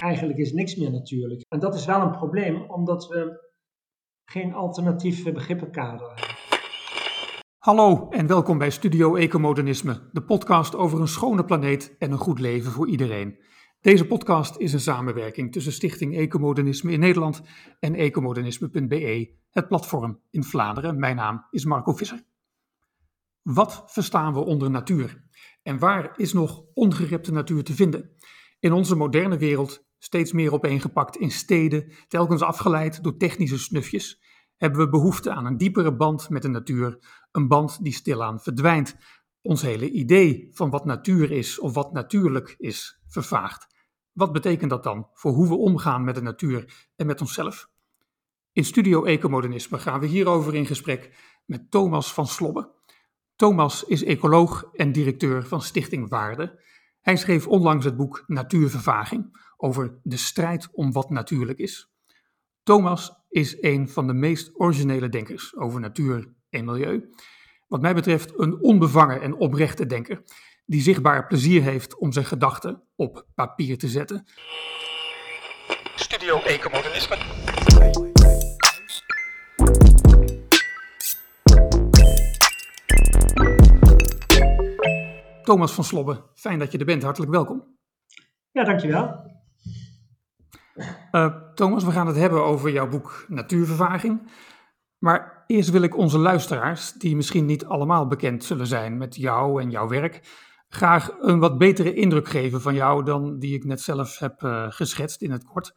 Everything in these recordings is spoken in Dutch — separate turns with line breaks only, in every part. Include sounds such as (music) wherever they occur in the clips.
eigenlijk is niks meer natuurlijk. En dat is wel een probleem, omdat we geen alternatief begrippenkader hebben.
Hallo en welkom bij Studio Ecomodernisme, de podcast over een schone planeet en een goed leven voor iedereen. Deze podcast is een samenwerking tussen Stichting Ecomodernisme in Nederland en ecomodernisme.be, het platform in Vlaanderen. Mijn naam is Marco Visser. Wat verstaan we onder natuur? En waar is nog ongerepte natuur te vinden? In onze moderne wereld steeds meer opeengepakt in steden, telkens afgeleid door technische snufjes, hebben we behoefte aan een diepere band met de natuur, een band die stilaan verdwijnt. Ons hele idee van wat natuur is of wat natuurlijk is, vervaagt. Wat betekent dat dan voor hoe we omgaan met de natuur en met onszelf? In Studio Ecomodernisme gaan we hierover in gesprek met Thomas van Slobbe. Thomas is ecoloog en directeur van Stichting Waarde. Hij schreef onlangs het boek Natuurvervaging over de strijd om wat natuurlijk is. Thomas is een van de meest originele denkers over natuur en milieu. Wat mij betreft een onbevangen en oprechte denker, die zichtbaar plezier heeft om zijn gedachten op papier te zetten. Studio Ecomodernisme. Thomas van Slobbe, fijn dat je er bent. Hartelijk welkom.
Ja, dankjewel.
Uh, Thomas, we gaan het hebben over jouw boek Natuurvervaging. Maar eerst wil ik onze luisteraars, die misschien niet allemaal bekend zullen zijn met jou en jouw werk, graag een wat betere indruk geven van jou dan die ik net zelf heb uh, geschetst in het kort.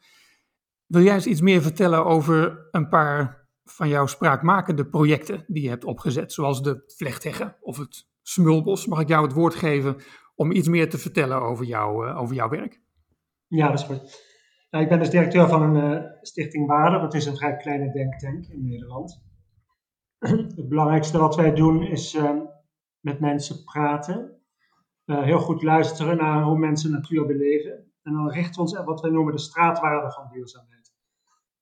Wil jij eens iets meer vertellen over een paar van jouw spraakmakende projecten die je hebt opgezet, zoals de vlechtheggen of het smulbos? Mag ik jou het woord geven om iets meer te vertellen over, jou, uh, over jouw werk?
Ja, dat is goed. Nou, ik ben dus directeur van een uh, stichting Waarde. Dat is een vrij kleine denktank in Nederland. (clears throat) het belangrijkste wat wij doen is uh, met mensen praten. Uh, heel goed luisteren naar hoe mensen natuur beleven. En dan richten we ons op wat wij noemen de straatwaarde van duurzaamheid.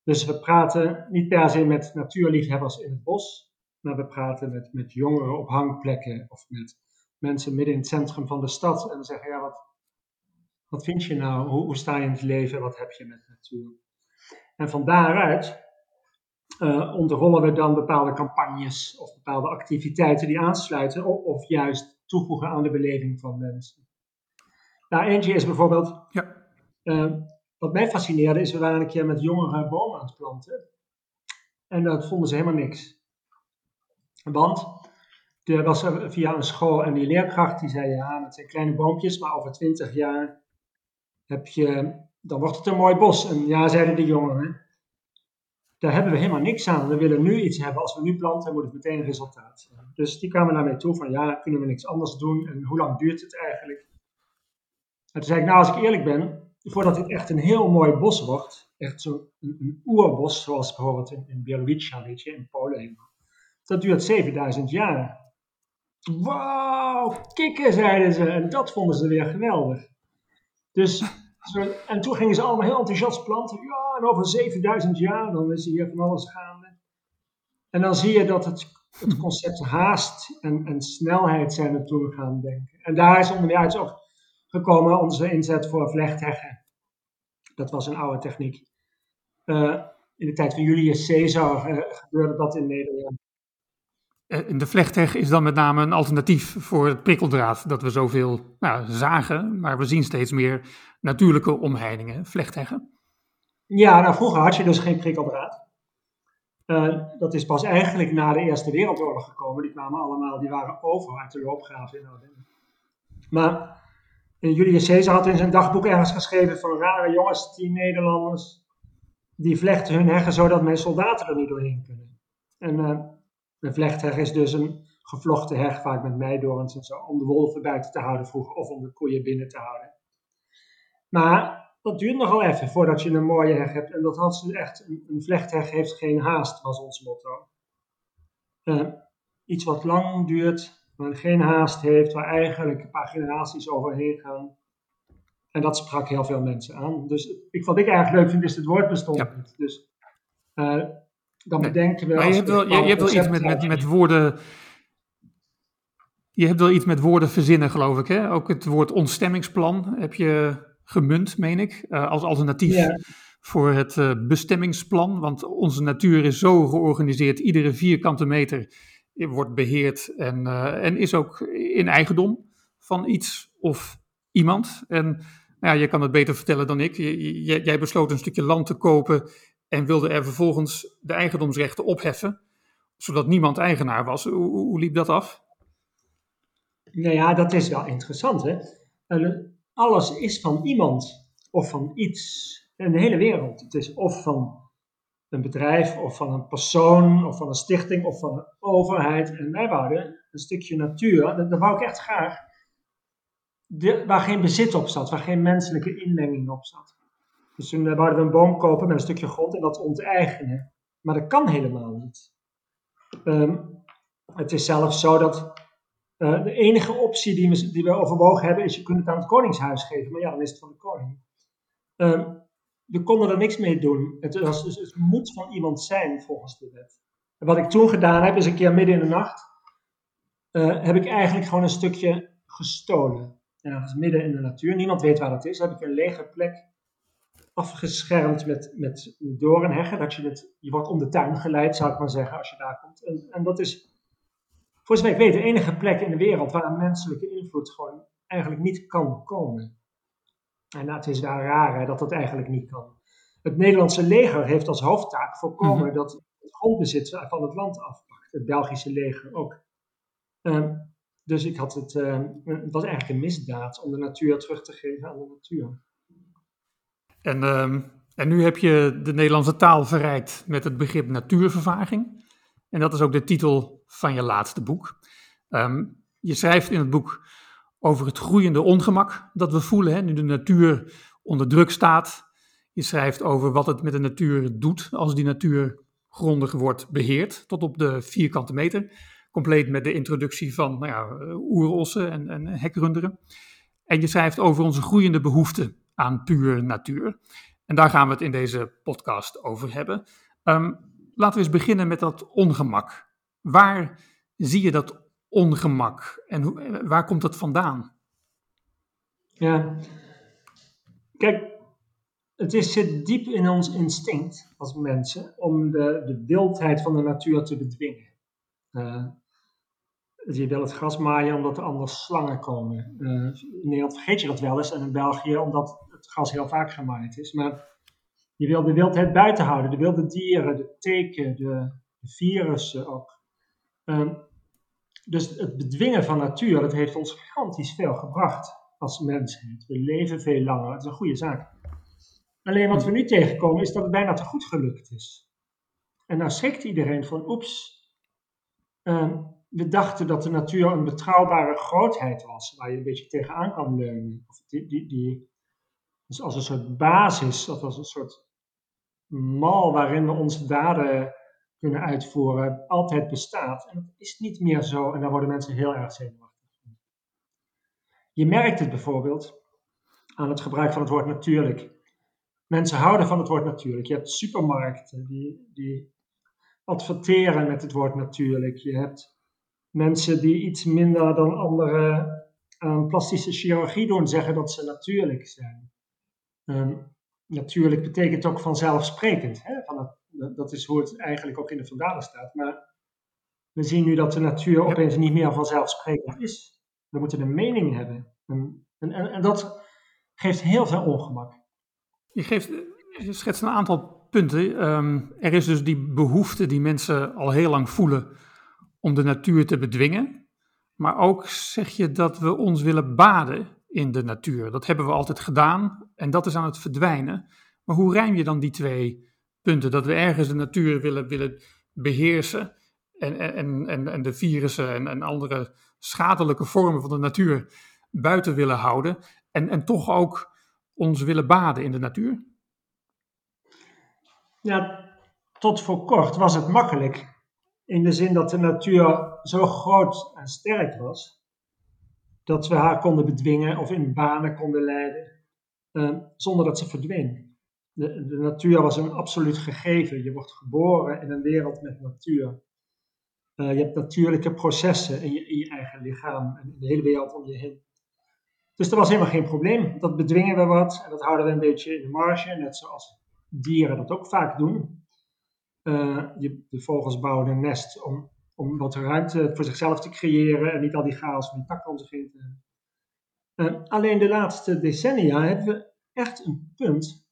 Dus we praten niet per se met natuurliefhebbers in het bos, maar we praten met, met jongeren op hangplekken of met mensen midden in het centrum van de stad. En we zeggen, ja, wat, wat vind je nou? Hoe, hoe sta je in het leven? Wat heb je met natuur? En van daaruit uh, onderrollen we dan bepaalde campagnes of bepaalde activiteiten die aansluiten of, of, juist toevoegen aan de beleving van mensen. Nou, eentje is bijvoorbeeld, ja. uh, wat mij fascineerde is, we waren een keer met jongeren bomen aan het planten. En dat vonden ze helemaal niks. Want er was via een school en die leerkracht die zei, ja, het zijn kleine boompjes, maar over twintig jaar heb je, dan wordt het een mooi bos. En ja, zeiden de jongeren, daar hebben we helemaal niks aan. We willen nu iets hebben. Als we nu planten, moet het meteen een resultaat zijn. Dus die kwamen naar mij toe van, ja, kunnen we niks anders doen? En hoe lang duurt het eigenlijk? En toen zei ik, nou, als ik eerlijk ben, voordat dit echt een heel mooi bos wordt, echt zo'n een, oerbos, zoals bijvoorbeeld in, in weet je, in Polen, dat duurt 7000 jaar. Wauw, kikken, zeiden ze. En dat vonden ze weer geweldig. Dus en toen gingen ze allemaal heel enthousiast planten. Ja, en over 7000 jaar, dan is hier van alles gaande. En dan zie je dat het, het concept haast en, snelheid zijn er gaan denken. En daar is onder meer ook gekomen onze inzet voor vlechtheggen. Dat was een oude techniek. Uh, in de tijd van Julius Caesar uh, gebeurde dat in Nederland.
En de vlechtheg is dan met name een alternatief voor het prikkeldraad dat we zoveel nou, zagen, maar we zien steeds meer natuurlijke omheiningen, vlechtheggen.
Ja, nou vroeger had je dus geen prikkeldraad. Uh, dat is pas eigenlijk na de Eerste Wereldoorlog gekomen. Die kwamen allemaal, die waren over uit de loopgraven in Ardennen. Maar Julius Caesar had in zijn dagboek ergens geschreven van rare jongens, die Nederlanders, die vlechten hun heggen zodat mijn soldaten er niet doorheen kunnen. En een vlechtheg is dus een gevlochten heg, vaak met meidorens en zo, om de wolven buiten te houden vroeger of om de koeien binnen te houden. Maar dat duurt nogal even voordat je een mooie heg hebt. En dat had ze echt, een, een vlechtheg heeft geen haast, was ons motto. Uh, iets wat lang duurt, maar geen haast heeft, waar eigenlijk een paar generaties overheen gaan. En dat sprak heel veel mensen aan. Dus ik, wat ik eigenlijk leuk vind, is het woord bestond ja. niet. Dus uh, dan bedenken we.
Maar je hebt wel, je, hebt wel iets met, met, met woorden. Je hebt wel iets met woorden verzinnen, geloof ik. Hè? Ook het woord ontstemmingsplan heb je gemunt, meen ik, als alternatief voor het bestemmingsplan. Want onze natuur is zo georganiseerd, iedere vierkante meter wordt beheerd en, en is ook in eigendom van iets of iemand. En nou ja, je kan het beter vertellen dan ik. jij besloot een stukje land te kopen en wilde er vervolgens de eigendomsrechten opheffen, zodat niemand eigenaar was. Hoe, hoe liep dat af?
Nou ja, dat is wel interessant. Hè? Alles is van iemand of van iets in de hele wereld. Het is of van een bedrijf, of van een persoon, of van een stichting, of van een overheid. En wij wouden een stukje natuur, dat, wou ik echt graag, de, waar geen bezit op zat, waar geen menselijke inmenging op zat. Dus toen eh, wouden we een boom kopen met een stukje grond en dat onteigenen. Maar dat kan helemaal niet. Ehm, het is zelfs zo dat uh, de enige optie die we, die overwogen hebben is je kunt het aan het koningshuis geven. Maar ja, dan is het van de koning. Um, we konden er niks mee doen. Het, dus, het moet van iemand zijn volgens de wet. En wat ik toen gedaan heb, is een keer midden in de nacht, uh, heb ik eigenlijk gewoon een stukje gestolen. En dat is midden in de natuur. Niemand weet waar dat is. heb ik een lege plek afgeschermd met, met doornheggen. Dat je, het, je wordt om de tuin geleid, zou ik maar zeggen, als je daar komt. En, en dat is, voor zover ik weet, de enige plek in de wereld waar een menselijke invloed gewoon eigenlijk niet kan komen. En dat is wel raar hè, dat dat eigenlijk niet kan. Het Nederlandse leger heeft als hoofdtaak voorkomen mm dat het grondbezit van het land afpakt. Het Belgische leger ook. Ehm, dus ik had het, uh, het was eigenlijk een misdaad om de natuur terug te geven aan de natuur.
En, ehm, en nu heb je de Nederlandse taal verrijkt met het begrip natuurvervaging. En dat is ook de titel van je laatste boek. Ehm, je schrijft in het boek over het groeiende ongemak dat we voelen hè, nu de natuur onder druk staat. Je schrijft over wat het met de natuur doet als die natuur grondig wordt beheerd, tot op de vierkante meter. Compleet met de introductie van nou ja, oerossen en, en hekrunderen. En je schrijft over onze groeiende behoefte aan puur natuur. En daar gaan we het in deze podcast over hebben. Um, laten we eens beginnen met dat ongemak. Waar zie je dat ongemak en hoe, waar komt dat vandaan?
Ja, kijk, het is, zit diep in ons instinct als mensen om de, de wildheid van de natuur te bedwingen. Uh, je wil het gras maaien omdat er anders slangen komen. Uh, in Nederland vergeet je dat wel eens en in België omdat het gras heel vaak gemaaid is. Maar je wil de wildheid buiten houden, de wilde dieren, de teken, de, de virussen ook. Uh, dus het bedwingen van natuur, dat heeft ons gigantisch veel gebracht als mensheid. We leven veel langer, het is een goede zaak. Alleen wat we nu tegenkomen is dat het bijna te goed gelukt is. En nou schrikt iedereen van, oeps, uh, we dachten dat de natuur een betrouwbare grootheid was, waar je een beetje tegenaan kan leunen. Of die, die, die, dus als een soort basis, of als een soort mal waarin we onze daden kunnen uitvoeren, altijd bestaat. En dat is niet meer zo en daar worden mensen heel erg zenuwachtig van. Je merkt het bijvoorbeeld aan het gebruik van het woord natuurlijk. Mensen houden van het woord natuurlijk. Je hebt supermarkten die, die adverteren met het woord natuurlijk. Je hebt mensen die iets minder dan anderen aan plastische chirurgie doen, zeggen dat ze natuurlijk zijn. Ehm, natuurlijk betekent ook vanzelfsprekend. Hè? Van het, dat is hoe het eigenlijk ook in de vandalen staat. Maar we zien nu dat de natuur opeens niet meer vanzelfsprekend is. We moeten een mening hebben. En, en, en dat geeft heel veel ongemak.
Je, geeft, je schetst een aantal punten. Ehm, er is dus die behoefte die mensen al heel lang voelen om de natuur te bedwingen. Maar ook zeg je dat we ons willen baden in de natuur. Dat hebben we altijd gedaan en dat is aan het verdwijnen. Maar hoe rijm je dan die twee punten? Dat we ergens de natuur willen, willen beheersen en, en, en, en de virussen en, en andere schadelijke vormen van de natuur buiten willen houden. En, en toch ook ons willen baden in de natuur?
Ja, tot voor kort was het makkelijk in de zin dat de natuur zo groot en sterk was, dat we haar konden bedwingen of in banen konden leiden, uh, zonder dat ze verdween. De, de, natuur was een absoluut gegeven. Je wordt geboren in een wereld met natuur. Uh, je hebt natuurlijke processen in je, in eigen lichaam en in de hele wereld om je heen. Dus dat was helemaal geen probleem. Dat bedwingen we wat en dat houden we een beetje in de marge, net zoals dieren dat ook vaak doen. Uh, je, de vogels bouwen een nest om, om wat ruimte voor zichzelf te creëren en niet al die chaos van die takken om zich heen te hebben. Uh, alleen de laatste decennia hebben we echt een punt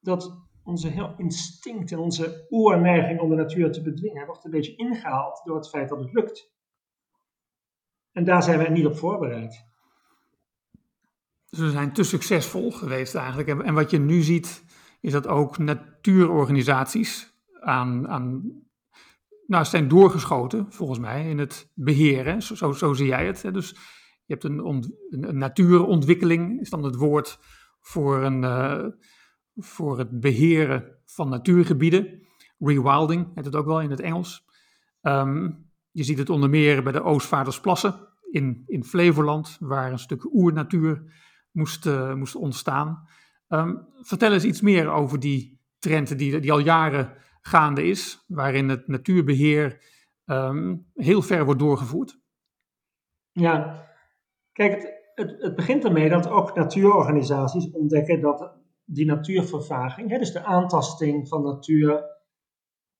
dat onze heel instinct en onze oerneiging om de natuur te bedwingen wordt een beetje ingehaald door het feit dat het lukt. En daar zijn we niet op voorbereid.
Dus we zijn te succesvol geweest eigenlijk. En wat je nu ziet, is dat ook natuurorganisaties aan, aan nou, zijn doorgeschoten, volgens mij, in het beheren. Zo, zo, zo zie jij het. Dus je hebt een, een, natuurontwikkeling, is dan het woord voor, een, uh, voor het beheren van natuurgebieden. Rewilding heet het ook wel in het Engels. Um, je ziet het onder meer bij de Oostvaardersplassen in, in Flevoland, waar een stuk oernatuur moest, uh, moest ontstaan. Um, vertel eens iets meer over die trend die, die al jaren gaande is, waarin het natuurbeheer um, heel ver wordt doorgevoerd.
Ja, kijk, het, het, begint ermee dat ook natuurorganisaties ontdekken dat die natuurvervaging, hè, dus de aantasting van natuur,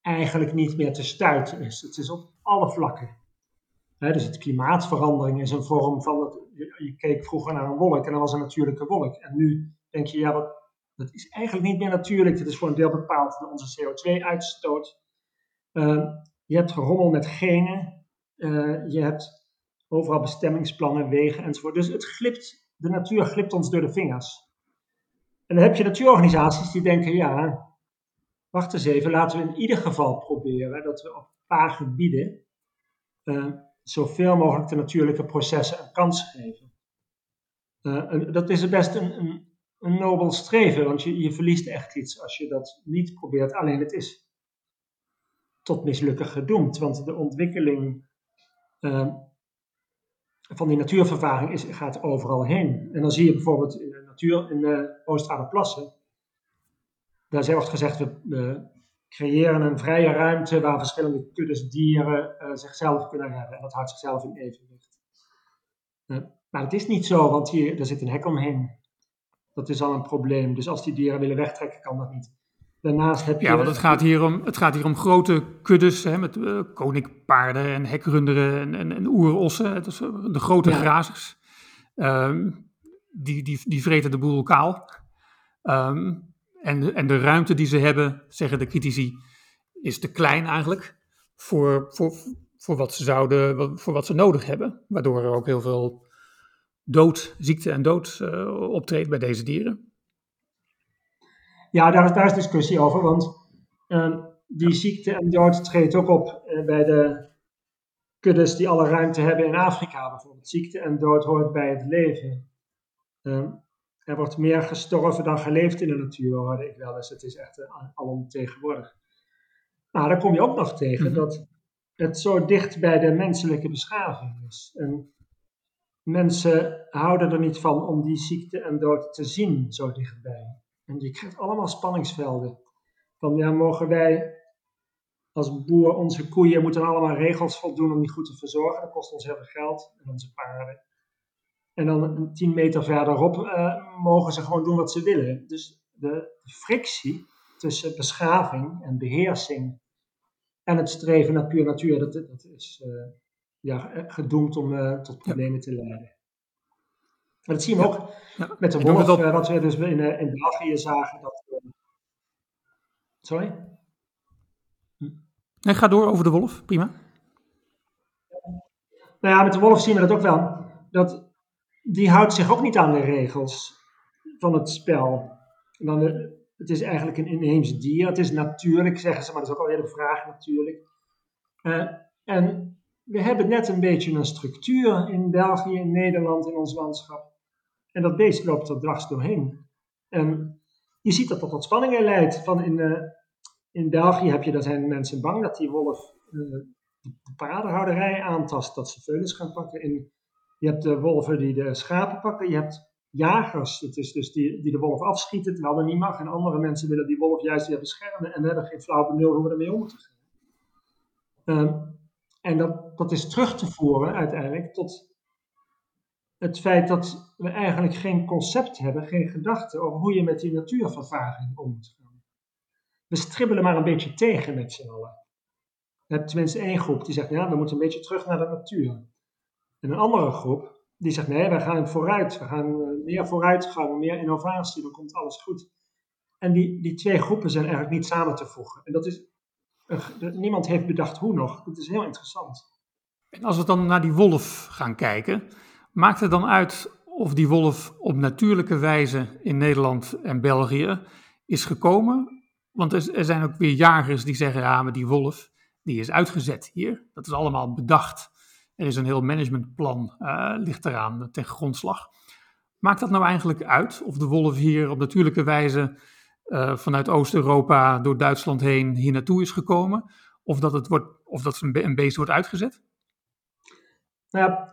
eigenlijk niet meer te stuiten is. Het is op alle vlakken. Hè, dus het klimaatverandering is een vorm van, het, je, keek vroeger naar een wolk en dat was een natuurlijke wolk. En nu denk je, ja, dat, dat is eigenlijk niet meer natuurlijk. Dat is voor een deel bepaald door onze CO2-uitstoot. Uh, je hebt gerommel met genen. Uh, je hebt overal bestemmingsplannen, wegen enzovoort. Dus het glipt, de natuur glipt ons door de vingers. En dan heb je natuurorganisaties die denken, ja, wacht eens even, laten we in ieder geval proberen dat we op een paar gebieden uh, zoveel mogelijk de natuurlijke processen een kans geven. Uh, dat is best een, een, een, nobel streven, want je, je verliest echt iets als je dat niet probeert. Alleen het is tot mislukken gedoemd, want de ontwikkeling uh, van die natuurvervaging is, gaat overal heen. En dan zie je bijvoorbeeld in de natuur, in de Oostvaarderplassen, daar wordt gezegd, we, we, creëren een vrije ruimte waar verschillende kuddes dieren uh, zichzelf kunnen redden. En dat houdt zichzelf in evenwicht. Uh, maar het is niet zo, want hier, er zit een hek omheen. Dat is al een probleem. Dus als die dieren willen wegtrekken, kan dat niet.
Daarnaast heb je... Ja, want het gaat hier om, het gaat hier om grote kuddes hè, met uh, koninkpaarden en hekrunderen en, en, en oerossen. Dus de grote ja. grazers. Um, die, die, die vreten de boel kaal. Um, en, en de ruimte die ze hebben, zeggen de critici, is te klein eigenlijk voor, voor, voor, wat, ze zouden, voor wat ze nodig hebben. Waardoor er ook heel veel dood, ziekte en dood uh, optreedt bij deze dieren.
Ja, daar is, daar is discussie over, want uh, die ziekte en dood treedt ook op uh, bij de kuddes die alle ruimte hebben in Afrika bijvoorbeeld. Ziekte en dood hoort bij het leven. Uh, er wordt meer gestorven dan geleefd in de natuur, hoorde ik wel eens. Het is echt uh, alomtegenwoordig. Maar dan kom je ook nog tegen mm -hmm. dat het zo dicht bij de menselijke beschaving is. En mensen houden er niet van om die ziekte en dood te zien zo dichtbij. En je krijgt allemaal spanningsvelden. Van ja, mogen wij als boer onze koeien moeten allemaal regels voldoen om die goed te verzorgen. Dat kost ons heel veel geld en onze paarden. En dan tien meter verderop uh, mogen ze gewoon doen wat ze willen. Dus de frictie tussen beschaving en beheersing en het streven naar puur natuur, dat, dat is uh, ja, gedoemd om uh, tot problemen te leiden. En dat zien we ja. ook ja. met de wolf, dat... wat we dus in, in België zagen. Dat, sorry?
Nee, ga door over de wolf, prima.
Nou ja, met de wolf zien we dat ook wel. Dat die houdt zich ook niet aan de regels van het spel. Dan, eh, het is eigenlijk een inheems dier. Het is natuurlijk, zeggen ze, maar dat is ook alweer de vraag natuurlijk. Uh, en we hebben net een beetje een structuur in België, in Nederland, in ons landschap. En dat beest loopt er dwars doorheen. En je ziet dat dat tot spanningen leidt. Van in, uh, in België heb je, daar zijn mensen bang dat die wolf uh, de paardenhouderij aantast, dat ze veulens gaan pakken. In je hebt de wolven die de schapen pakken. Je hebt jagers, dat is dus die, die de wolf afschieten terwijl dat niet mag. En andere mensen willen die wolf juist weer beschermen. En hebben geen flauw benul hoe we ermee om moeten gaan. Um, en dat, dat is terug te voeren uiteindelijk tot het feit dat we eigenlijk geen concept hebben, geen gedachte over hoe je met die natuurvervaging om moet gaan. We stribbelen maar een beetje tegen met z'n allen. Je hebt tenminste één groep die zegt, ja, we moeten een beetje terug naar de natuur. En een andere groep die zegt, nee, we gaan vooruit. We gaan eh, meer vooruitgang, meer innovatie, dan komt alles goed. En die, die twee groepen zijn eigenlijk niet samen te voegen. En dat is, niemand heeft bedacht hoe nog. Dat is heel interessant.
En als we dan naar die wolf gaan kijken, maakt het dan uit of die wolf op natuurlijke wijze in Nederland en België is gekomen? Want er, zijn ook weer jagers die zeggen, ja, maar die wolf, die is uitgezet hier. Dat is allemaal bedacht. Er is een heel managementplan, uh, ligt eraan ten grondslag. Maakt dat nou eigenlijk uit of de wolf hier op natuurlijke wijze uh, vanuit Oost-Europa door Duitsland heen hier naartoe is gekomen? Of dat, het wordt, of dat een beest wordt uitgezet?
Nou ja,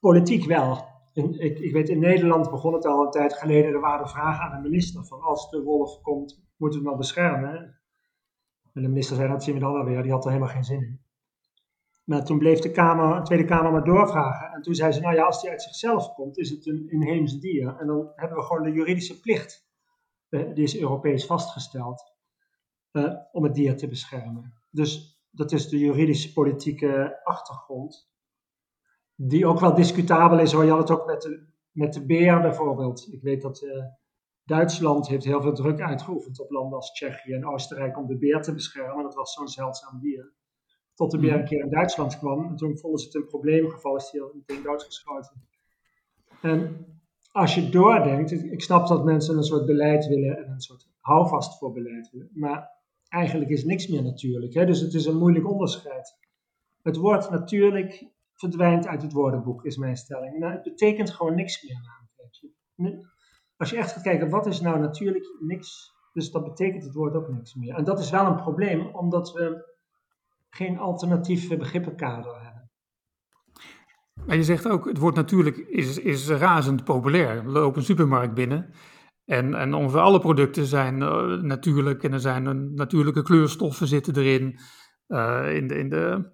politiek wel. Ik, weet, in Nederland begon het al een tijd geleden. Er waren vragen aan de minister: van als de wolf komt, moeten we hem wel beschermen. En de minister zei dat zien we dan alweer, die had er helemaal geen zin in. Maar toen bleef de, Kamer, de Tweede Kamer maar doorvragen. En toen zei ze: Nou ja, als die uit zichzelf komt, is het een inheems dier. En dan hebben we gewoon de juridische plicht. Die is Europees vastgesteld. Uh, om het dier te beschermen. Dus dat is de juridische politieke achtergrond die ook wel discutabel is. Hoor. Je had het ook met de, met de beer bijvoorbeeld. Ik weet dat uh, Duitsland heeft heel veel druk uitgeoefend op landen als Tsjechië en Oostenrijk om de beer te beschermen. Dat was zo'n zeldzaam dier. Tot de beer mhm. een keer in Duitsland kwam. En toen vonden ze het een probleemgeval, is die al meteen doodgeschoten. En als je doordenkt, ik snap dat mensen een soort beleid willen en een soort houvast voor beleid willen. Maar eigenlijk is niks meer natuurlijk. Hè? Dus het is een moeilijk onderscheid. Het woord natuurlijk verdwijnt uit het woordenboek, is mijn stelling. Nou, het betekent gewoon niks meer. Als je echt gaat kijken, wat is nou natuurlijk niks? Dus dat betekent het woord ook niks meer. En dat is wel een probleem, omdat we geen alternatieve begrippenkader hebben.
Maar je zegt ook, het woord natuurlijk is, is razend populair. We lopen een supermarkt binnen en, en ongeveer alle producten zijn uh, natuurlijk en er zijn natuurlijke kleurstoffen zitten erin. Uh, in, de, in de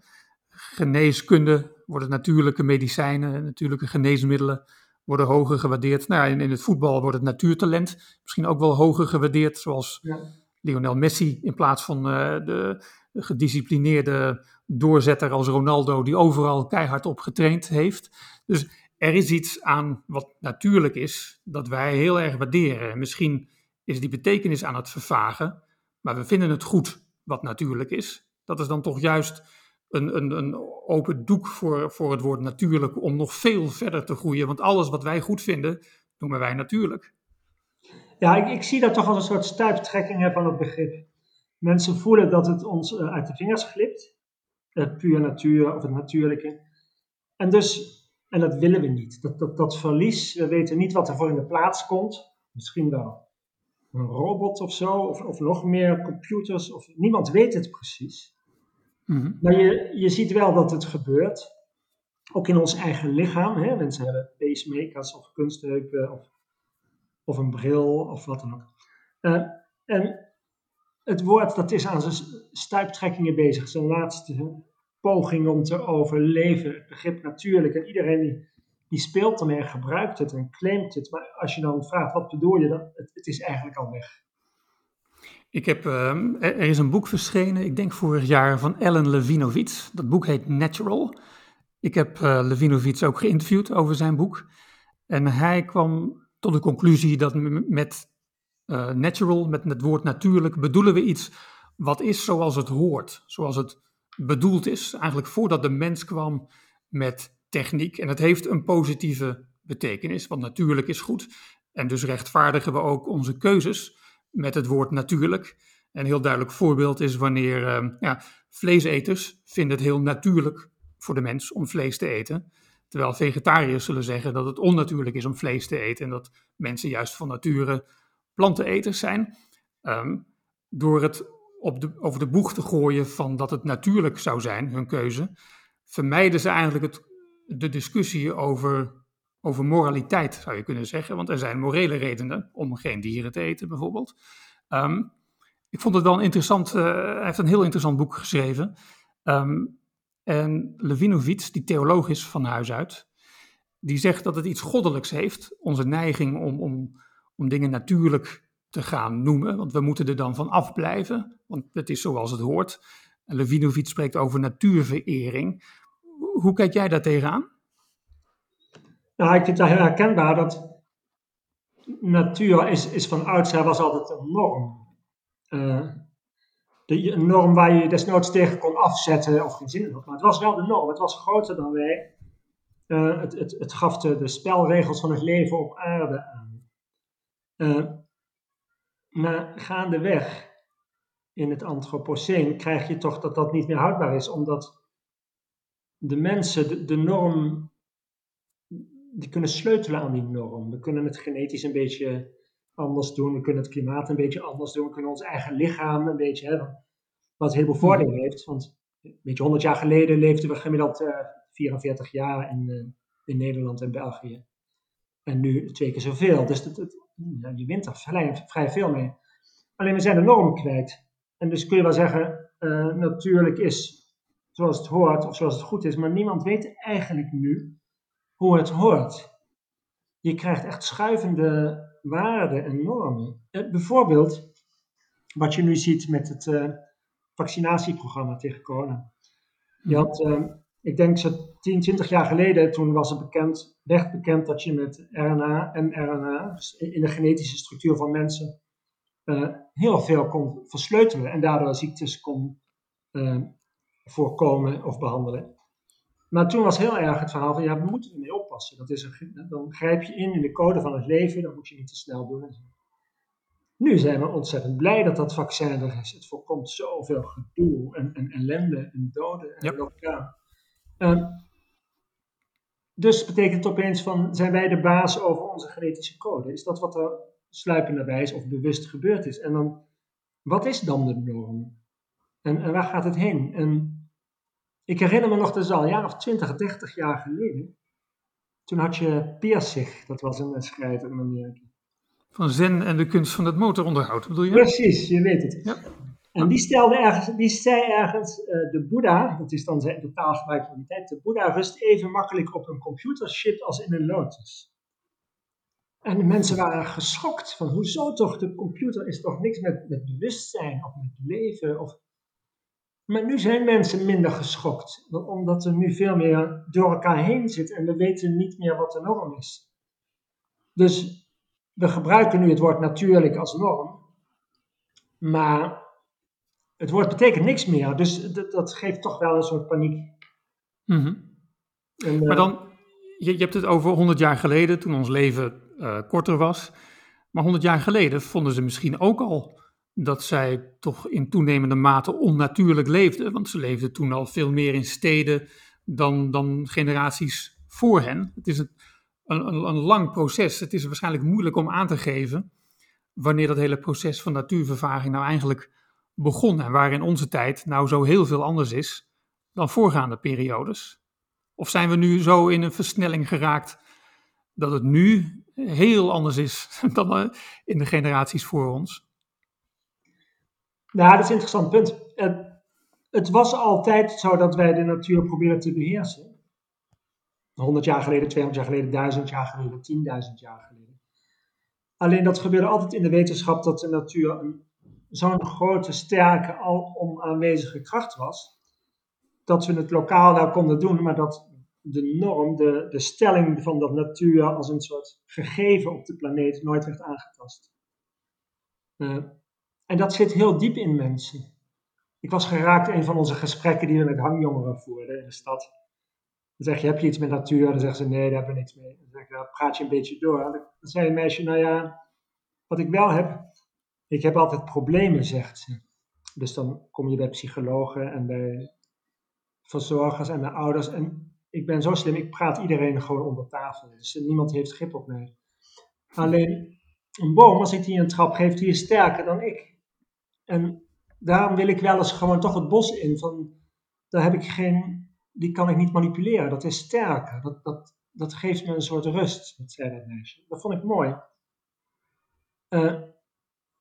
geneeskunde worden natuurlijke medicijnen, natuurlijke geneesmiddelen worden hoger gewaardeerd. Nou in, in het voetbal wordt het natuurtalent misschien ook wel hoger gewaardeerd, zoals ja. Lionel Messi in plaats van uh, de gedisciplineerde doorzetter als Ronaldo, die overal keihard op getraind heeft. Dus er is iets aan wat natuurlijk is, dat wij heel erg waarderen. Misschien is die betekenis aan het vervagen, maar we vinden het goed wat natuurlijk is. Dat is dan toch juist een, een, een open doek voor, voor het woord natuurlijk om nog veel verder te groeien. Want alles wat wij goed vinden, noemen wij natuurlijk.
Ja, ik, ik zie dat toch als een soort stuiptrekking van het begrip. Mensen voelen dat het ons uh, uit de vingers glipt. Het puur natuur of het natuurlijke. En dus, en dat willen we niet. Dat, dat, dat verlies, we weten niet wat er voor in de plaats komt. Misschien wel een robot of zo, of, of nog meer computers. Of, niemand weet het precies. Mhm. Maar je, je ziet wel dat het gebeurt. Ook in ons eigen lichaam. Hè? Mensen hebben pacemakers of kunstheupen of, of een bril of wat dan ook. Uh, en het woord dat is aan zijn stuiptrekkingen bezig. Zijn laatste poging om te overleven. Het begrip natuurlijk. En iedereen die, die speelt ermee en gebruikt het en claimt het. Maar als je dan vraagt wat bedoel je, dan, het, het is eigenlijk al weg.
Ik heb, ehm, er is een boek verschenen, ik denk vorig jaar, van Ellen Levinovitz. Dat boek heet Natural. Ik heb uh, Levinovitz ook geïnterviewd over zijn boek. En hij kwam tot de conclusie dat met uh, natural, met het woord natuurlijk, bedoelen we iets wat is zoals het hoort, zoals het bedoeld is. Eigenlijk voordat de mens kwam met techniek. En het heeft een positieve betekenis, want natuurlijk is goed. En dus rechtvaardigen we ook onze keuzes met het woord natuurlijk. Een heel duidelijk voorbeeld is wanneer uh, ja, vleeseters vinden het heel natuurlijk voor de mens om vlees te eten. Terwijl vegetariërs zullen zeggen dat het onnatuurlijk is om vlees te eten en dat mensen juist van nature planteneters zijn. Um, door het op de, over de boeg te gooien van dat het natuurlijk zou zijn, hun keuze, vermijden ze eigenlijk het, de discussie over, over moraliteit, zou je kunnen zeggen. Want er zijn morele redenen om geen dieren te eten, bijvoorbeeld. Ehm, ik vond het wel interessant, uh, hij heeft een heel interessant boek geschreven. Um, en Levinovitz, die theoloog is van huis uit, die zegt dat het iets goddelijks heeft, onze neiging om, om, om dingen natuurlijk te gaan noemen, want we moeten er dan van afblijven, want het is zoals het hoort. Levinovic spreekt over natuurverering. Hoe kijk jij daar tegenaan?
Nou, ik vind het herkenbaar dat natuur is, is van oudsher was altijd een norm. Uh, de, een norm waar je desnoods tegen kon afzetten of geen zin in had. Maar het was wel de norm. Het was groter dan wij. Uh, het, het, het gaf de, de spelregels van het leven op aarde aan. Maar gaandeweg in het antropoceen krijg je toch dat dat niet meer houdbaar is, omdat de mensen de, de norm, die kunnen sleutelen aan die norm. We kunnen het genetisch een beetje anders doen, we kunnen het klimaat een beetje anders doen, we kunnen ons eigen lichaam een beetje hebben, wat heel veel voordelen heeft. Want een beetje 100 jaar geleden leefden we gemiddeld uh, 44 jaar in, uh, in Nederland en België. En nu twee keer zoveel. Dus dat, je wint er vrij, vrij veel mee. Alleen we zijn de norm kwijt. En dus kun je wel zeggen, uh, natuurlijk is zoals het hoort of zoals het goed is, maar niemand weet eigenlijk nu hoe het hoort. Je krijgt echt schuivende waarden en normen. Uh, bijvoorbeeld, wat je nu ziet met het uh, vaccinatieprogramma tegen corona. Je had, ik denk zo 10, 20 jaar geleden, toen was het bekend, werd bekend dat je met RNA en RNA, dus in de genetische structuur van mensen, uh, heel veel kon versleutelen en daardoor ziektes kon voorkomen of behandelen. Maar toen was heel erg het verhaal van, ja, we moeten ermee oppassen. Dat is een, dan grijp je in in de code van het leven, dat moet je niet te snel doen. Nu zijn we ontzettend blij dat dat vaccin er is. Het voorkomt zoveel gedoe en, en ellende en doden en yep. Uh, dus betekent het opeens van, zijn wij de baas over onze genetische code? Is dat wat er sluipenderwijs of bewust gebeurd is? En dan, wat is dan de norm? En, en waar gaat het heen? En ik herinner me nog, dat is al een jaar of 20, 30 jaar geleden. Toen had je Pirsig, dat was een schrijver in Amerika.
Van Zen en de kunst van het motoronderhoud, bedoel je?
Precies, je weet het. Ja. En die, stelde ergens, die zei ergens, uh, de Boeddha, dat is dan zijn de taalgebruik van die tijd, de Boeddha rust even makkelijk op een computerchip als in een lotus. En de mensen waren geschokt van, hoezo toch, de computer is toch niks met, met bewustzijn of met leven. Of... Maar nu zijn mensen minder geschokt, omdat er nu veel meer door elkaar heen zit en we weten niet meer wat de norm is. Dus we gebruiken nu het woord natuurlijk als norm, maar het woord betekent niks meer. Dus dat, dat geeft toch wel een soort paniek.
Mm -hmm. en, uh, maar dan, je, je, hebt het over 100 jaar geleden, toen ons leven uh, korter was. Maar 100 jaar geleden vonden ze misschien ook al dat zij toch in toenemende mate onnatuurlijk leefden. Want ze leefden toen al veel meer in steden dan, dan generaties voor hen. Het is een, een, een lang proces. Het is waarschijnlijk moeilijk om aan te geven wanneer dat hele proces van natuurvervaging nou eigenlijk begon en waar in onze tijd nou zo heel veel anders is dan voorgaande periodes? Of zijn we nu zo in een versnelling geraakt dat het nu heel anders is (laughs) dan eh, in de generaties voor ons?
Nou, dat is een interessant punt. Het, het was altijd zo dat wij de natuur probeerden te beheersen. 100 jaar geleden, 200 jaar geleden, 1000 jaar geleden, 10.000 jaar geleden. Alleen dat gebeurde altijd in de wetenschap dat de natuur zo'n grote, sterke, alom aanwezige kracht was, dat we het lokaal wel konden doen, maar dat de norm, de, de stelling van dat natuur als een soort gegeven op de planeet nooit werd aangetast. Uh, en dat zit heel diep in mensen. Ik was geraakt in een van onze gesprekken die we met hangjongeren voerden in de stad. Dan zeg je, heb je iets met natuur? Dan zeggen ze, nee, daar hebben we niks mee. Dan zeg ik, nou, praat je een beetje door. Dan zei een meisje, nou ja, wat ik wel heb, ik heb altijd problemen, zegt ze. Dus dan kom je bij psychologen en bij verzorgers en bij ouders. En ik ben zo slim, ik praat iedereen gewoon onder tafel. Dus niemand heeft grip op mij. Alleen een boom, als ik die een trap geef, die is sterker dan ik. En daarom wil ik wel eens gewoon toch het bos in. Van, daar heb ik geen, die kan ik niet manipuleren. Dat is sterker. Dat, dat, dat geeft me een soort rust, dat zei dat meisje. Dat vond ik mooi. Uh,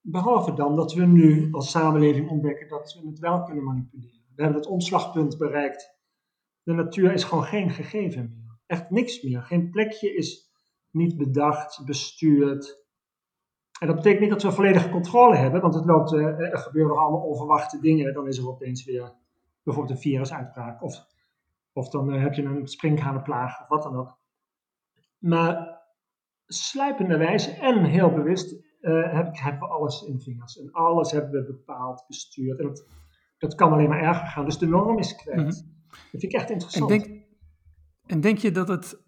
Behalve dan dat we nu als samenleving ontdekken dat we het wel kunnen manipuleren. We hebben het omslagpunt bereikt. De natuur is gewoon geen gegeven meer. Echt niks meer. Geen plekje is niet bedacht, bestuurd. En dat betekent niet dat we volledige controle hebben, want het loopt, eh, er gebeuren allemaal onverwachte dingen. Dan is er opeens weer bijvoorbeeld een virusuitbraak. Of, of dan eh, heb je een sprinkhanenplaag of wat dan ook. Maar sluipende wijze en heel bewust uh, heb, hebben we alles in vingers. En alles hebben we bepaald, bestuurd. En dat, dat kan alleen maar erger gaan. Dus de norm is kwijt. Mhm. Dat vind ik echt interessant.
En denk, en denk je dat het.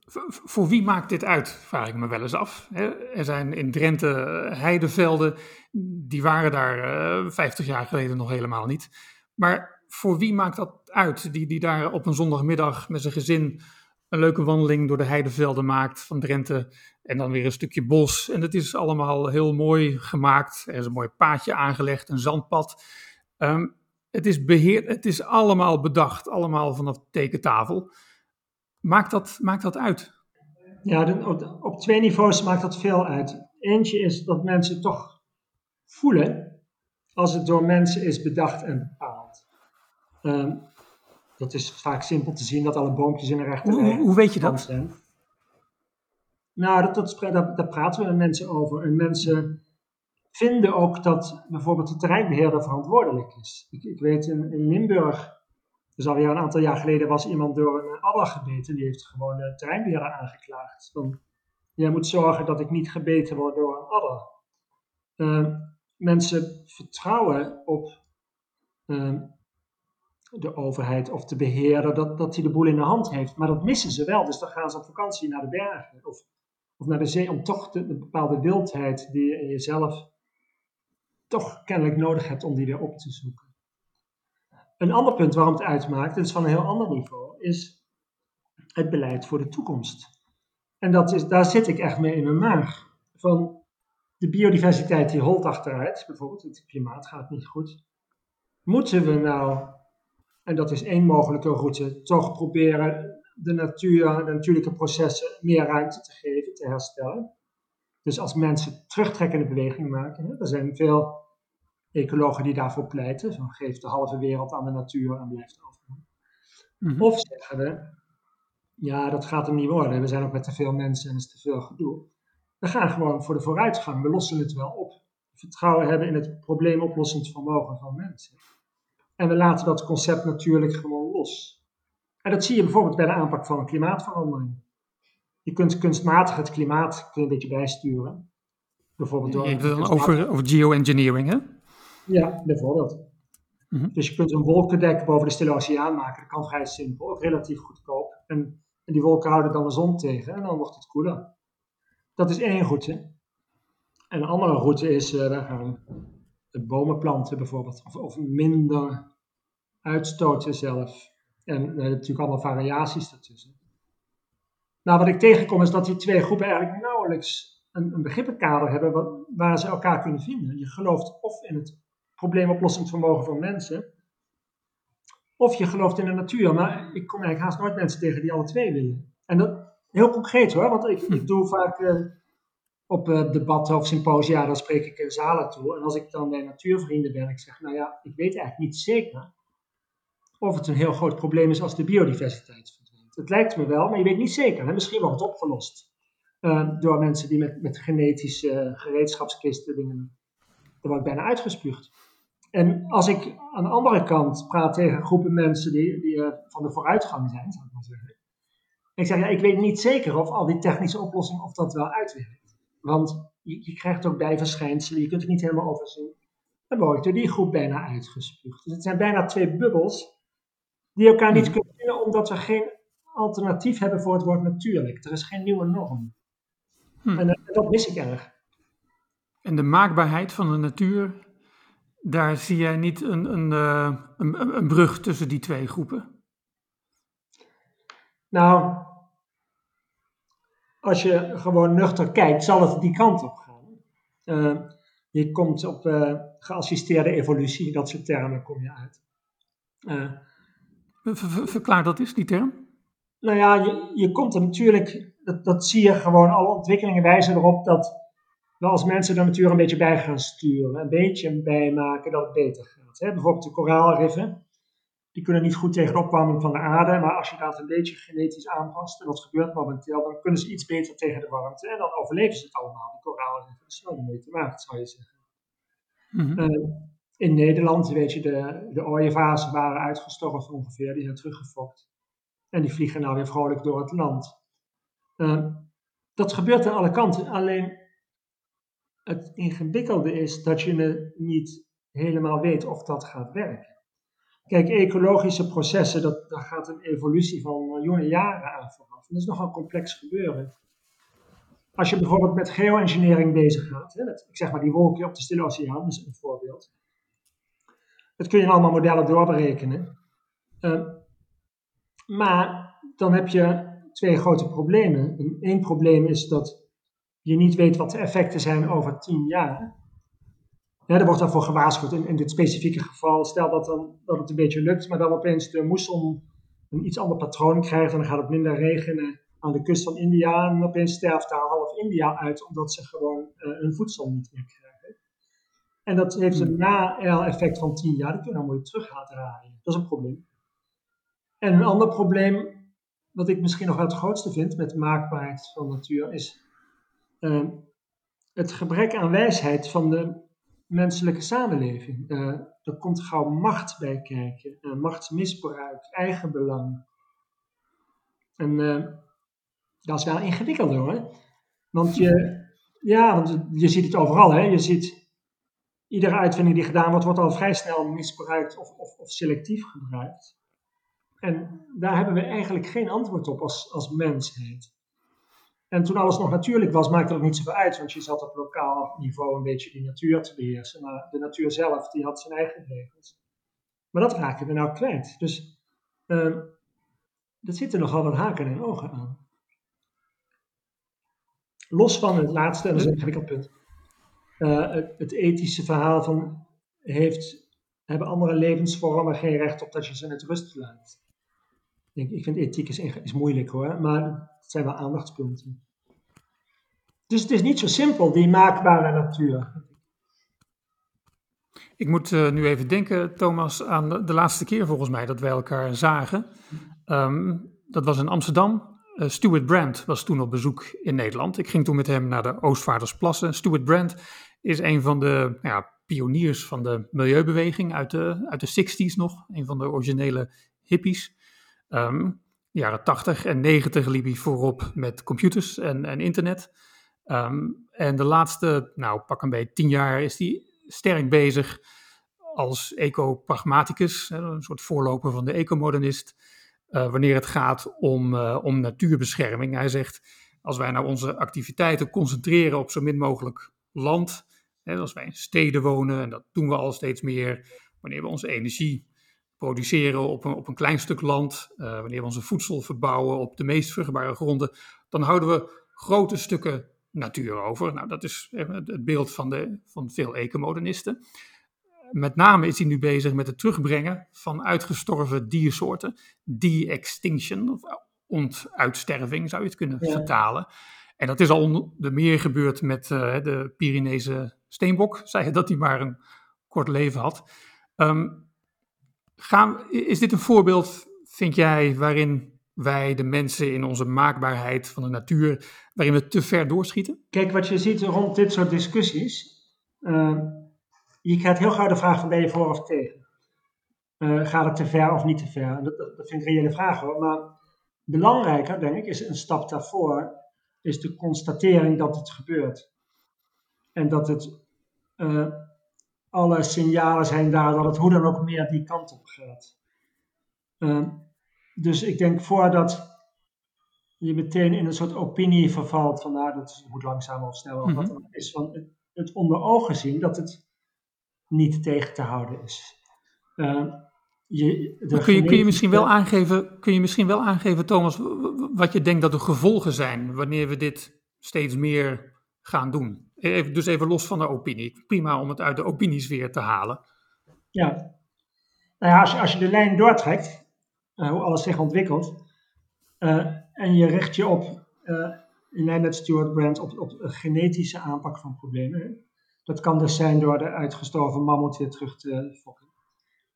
Voor wie maakt dit uit? Vraag ik me wel eens af. Er zijn in Drenthe eh, heidevelden. Die waren daar uh, eh, 50 jaar geleden nog helemaal niet. Maar voor wie maakt dat uit? Die, die daar op een zondagmiddag met zijn gezin een leuke wandeling door de heidevelden maakt van Drenthe. En dan weer een stukje bos. En het is allemaal heel mooi gemaakt. Er is een mooi paadje aangelegd, een zandpad. Um, het is beheerd, het is allemaal bedacht, allemaal vanaf tekentafel. Maakt dat, maakt dat uit?
Ja, op, op, twee niveaus maakt dat veel uit. Eentje is dat mensen toch voelen als het door mensen is bedacht en bepaald. Um, dat is vaak simpel te zien dat alle boompjes in de rechte
hoe, hoe weet je dat? Zijn.
Nou, dat, dat, daar, daar praten we met mensen over. En mensen vinden ook dat bijvoorbeeld de terreinbeheerder verantwoordelijk is. Ik, ik weet in, in Limburg, dus alweer een aantal jaar geleden, was iemand door een adder gebeten. Die heeft gewoon de terreinbeheerder aangeklaagd. Van, jij moet zorgen dat ik niet gebeten word door een adder. Uh, mensen vertrouwen op uh, de overheid of de beheerder dat, dat hij de boel in de hand heeft. Maar dat missen ze wel. Dus dan gaan ze op vakantie naar de bergen of, of naar de zee om toch de, de bepaalde wildheid die je in jezelf toch kennelijk nodig hebt om die weer op te zoeken. Een ander punt waarom het uitmaakt, dat is van een heel ander niveau, is het beleid voor de toekomst. En dat is, daar zit ik echt mee in mijn maag. Van de biodiversiteit die holt achteruit, bijvoorbeeld het klimaat gaat niet goed. Moeten we nou, en dat is één mogelijke route, toch proberen de natuur, de natuurlijke processen meer ruimte te geven, te herstellen? Dus als mensen terugtrekkende beweging maken, hè, er zijn veel ecologen die daarvoor pleiten, van geef de halve wereld aan de natuur en blijft over. Mm Of zeggen we, ja, dat gaat hem niet worden, we zijn ook met te veel mensen en is te veel gedoe. We gaan gewoon voor de vooruitgang, we lossen het wel op. Vertrouwen hebben in het probleemoplossend vermogen van mensen. En we laten dat concept natuurlijk gewoon los. En dat zie je bijvoorbeeld bij de aanpak van klimaatverandering. Je kunt kunstmatig het klimaat een beetje bijsturen.
Bijvoorbeeld door. Over, over geoengineering, hè?
Ja, bijvoorbeeld. Mhm. Dus je kunt een wolkendek boven de Stille Oceaan maken. Dat kan vrij simpel, ook relatief goedkoop. En, en die wolken houden dan de zon tegen en dan wordt het koeler. Dat is één route. En een andere route is, uh, gaan bomen planten bijvoorbeeld. Of, of minder uitstoten zelf. En uh, natuurlijk allemaal variaties daartussen. Nou, wat ik tegenkom is dat die twee groepen eigenlijk nauwelijks een, een begrippenkader hebben wat, waar ze elkaar kunnen vinden. Je gelooft of in het probleemoplossend vermogen van mensen, of je gelooft in de natuur. Maar ik kom eigenlijk haast nooit mensen tegen die alle twee willen. En dat heel concreet hoor, want ik, doe vaak uh, op uh, debatten of symposia, dan spreek ik in zalen toe. En als ik dan bij natuurvrienden ben, ik zeg, nou ja, ik weet eigenlijk niet zeker of het een heel groot probleem is als de biodiversiteit verdwijnt. Het lijkt me wel, maar je weet niet zeker. Hè? Misschien wordt het opgelost uh, door mensen die met, met genetische gereedschapskisten dingen, wordt bijna uitgespuugd. En als ik aan de andere kant praat tegen groepen mensen die, die uh, van de vooruitgang zijn, zou ik maar zeggen. ik zeg, ja, ik weet niet zeker of al die technische oplossingen, of dat wel uitwerkt. Want je, je krijgt ook bijverschijnselen, je kunt het niet helemaal overzien. Dan word ik door die groep bijna uitgespuugd. Dus het zijn bijna twee bubbels die elkaar niet kunnen vinden, omdat we geen alternatief hebben voor het woord natuurlijk. Er is geen nieuwe norm. Hm. En, en dat mis ik erg.
En de maakbaarheid van de natuur daar zie jij niet een, een, uh, een, een, brug tussen die twee groepen?
Nou, als je gewoon nuchter kijkt, zal het die kant op gaan. Uh, je komt op uh, geassisteerde evolutie, dat soort termen kom je uit.
Ver, verklaar dat eens, die term.
Nou ja, je, je komt er natuurlijk, dat, dat zie je gewoon, alle ontwikkelingen wijzen erop dat wel als mensen de natuur een beetje bij gaan sturen, een beetje bijmaken dat het beter gaat. Hè? Bijvoorbeeld de koraalriffen. die kunnen niet goed tegen de opwarming van de aarde, maar als je dat een beetje genetisch aanpast, en dat gebeurt momenteel, dan kunnen ze iets beter tegen de warmte en dan overleven ze het allemaal. Die koralen hebben er snel mee te maken, zou je zeggen.
Mhm.
Eh, in Nederland, weet je, de, de ooievaars waren uitgestorven ongeveer, die zijn teruggefokt. En die vliegen nou weer vrolijk door het land. Eh, dat gebeurt aan alle kanten, alleen het ingewikkelde is dat je niet helemaal weet of dat gaat werken. Kijk, ecologische processen, dat, daar gaat een evolutie van miljoenen jaren aan vooraf. Dat is nogal complex gebeuren. Als je bijvoorbeeld met geoengineering bezig gaat, hè, ik zeg maar die wolkje op de Stille Oceaan, is een voorbeeld. Dat kun je allemaal modellen doorberekenen. Uh, maar dan heb je twee grote problemen. Eén probleem is dat je niet weet wat de effecten zijn over tien jaar. Ja, er wordt daarvoor gewaarschuwd in, in dit specifieke geval. Stel dat, dan, dat het een beetje lukt, maar dan opeens de moesson een iets ander patroon krijgt en dan gaat het minder regenen aan de kust van India. En opeens sterft daar half India uit omdat ze gewoon uh, hun voedsel niet meer krijgen. En dat heeft een na-effect van 10 jaar, dat kun je dan mooi terug laten draaien. Dat is een probleem. En een ander probleem, wat ik misschien nog wel het grootste vind met maakbaarheid van natuur, is uh, het gebrek aan wijsheid van de menselijke samenleving. Uh, er komt gauw macht bij kijken, uh, machtsmisbruik, eigenbelang. En dat is wel ingewikkeld hoor. Want je, ja, want je ziet het overal. Hè? Je ziet iedere uitvinding die gedaan wordt, wordt al vrij snel misbruikt of, of, of selectief gebruikt. En daar hebben we eigenlijk geen antwoord op als, als mensheid. En toen alles nog natuurlijk was, maakte dat niet zoveel uit, want je zat op lokaal niveau een beetje die natuur te beheersen. Maar de natuur zelf, die had zijn eigen regels. Maar dat raakten we nou kwijt. Dus uh, er zitten nogal wat haken en ogen aan. Los van het laatste, en dat is een ingewikkeld punt. Het, het, ethische verhaal van heeft, hebben andere levensvormen geen recht op dat je ze met rust laat. Ik, vind ethiek is, is moeilijk hoor, maar het zijn wel aandachtspunten. Dus het is niet zo simpel, die maakbare natuur.
Ik moet uh, nu even denken, Thomas, aan de, laatste keer volgens mij dat wij elkaar zagen. Um, dat was in Amsterdam. Uh, Stuart Brand was toen op bezoek in Nederland. Ik ging toen met hem naar de Oostvaardersplassen. Stuart Brand is een van de ja, pioniers van de milieubeweging uit de, uit de 60s nog. Een van de originele hippies. Um, jaren 80 en 90 liep hij voorop met computers en, en internet. Um, en de laatste, nou pak een beetje tien jaar, is hij sterk bezig als eco-pragmaticus, een soort voorloper van de ecomodernist, uh, wanneer het gaat om, uh, om natuurbescherming. Hij zegt, als wij nou onze activiteiten concentreren op zo min mogelijk land, hè, als wij in steden wonen, en dat doen we al steeds meer, wanneer we onze energie produceren op een, op een klein stuk land, uh, wanneer we onze voedsel verbouwen op de meest vruchtbare gronden, dan houden we grote stukken natuur over. Nou, dat is het beeld van, de, van veel ecomodernisten. Met name is hij nu bezig met het terugbrengen van uitgestorven diersoorten. De-extinction, of ontuitsterving zou je het kunnen ja. vertalen. En dat is al de meer gebeurd met uh, de Pyreneese steenbok. Zei dat hij maar een kort leven had. Um, gaan, is dit een voorbeeld, vind jij, waarin wij, de mensen, in onze maakbaarheid van de natuur, waarin we te ver doorschieten?
Kijk, wat je ziet rond dit soort discussies, uh, je krijgt heel gauw de vraag van ben je voor of tegen? Uh, gaat het te ver of niet te ver? Dat, dat, vind ik reële vraag hoor, maar belangrijker, denk ik, is een stap daarvoor, is de constatering dat het gebeurt. En dat het, uh, alle signalen zijn daar dat het hoe dan ook meer die kant op gaat. Uh, dus ik denk voordat je meteen in een soort opinie vervalt van nou, dat moet langzamer of sneller, of wat dan is van het, het onder ogen zien dat het niet tegen te houden is. Uh,
je, kun, je, kun, je misschien wel aangeven, kun je misschien wel aangeven, Thomas, wat je denkt dat de gevolgen zijn wanneer we dit steeds meer gaan doen? Even, dus even los van de opinie. Prima om het uit de opiniesfeer te halen.
Ja, nou ja als, je, als je de lijn doortrekt, uh, hoe alles zich ontwikkelt. Uh, en je richt je op, uh, in lijn met Stuart Brand, op, op een genetische aanpak van problemen. Dat kan dus zijn door de uitgestorven mammoet weer terug te fokken.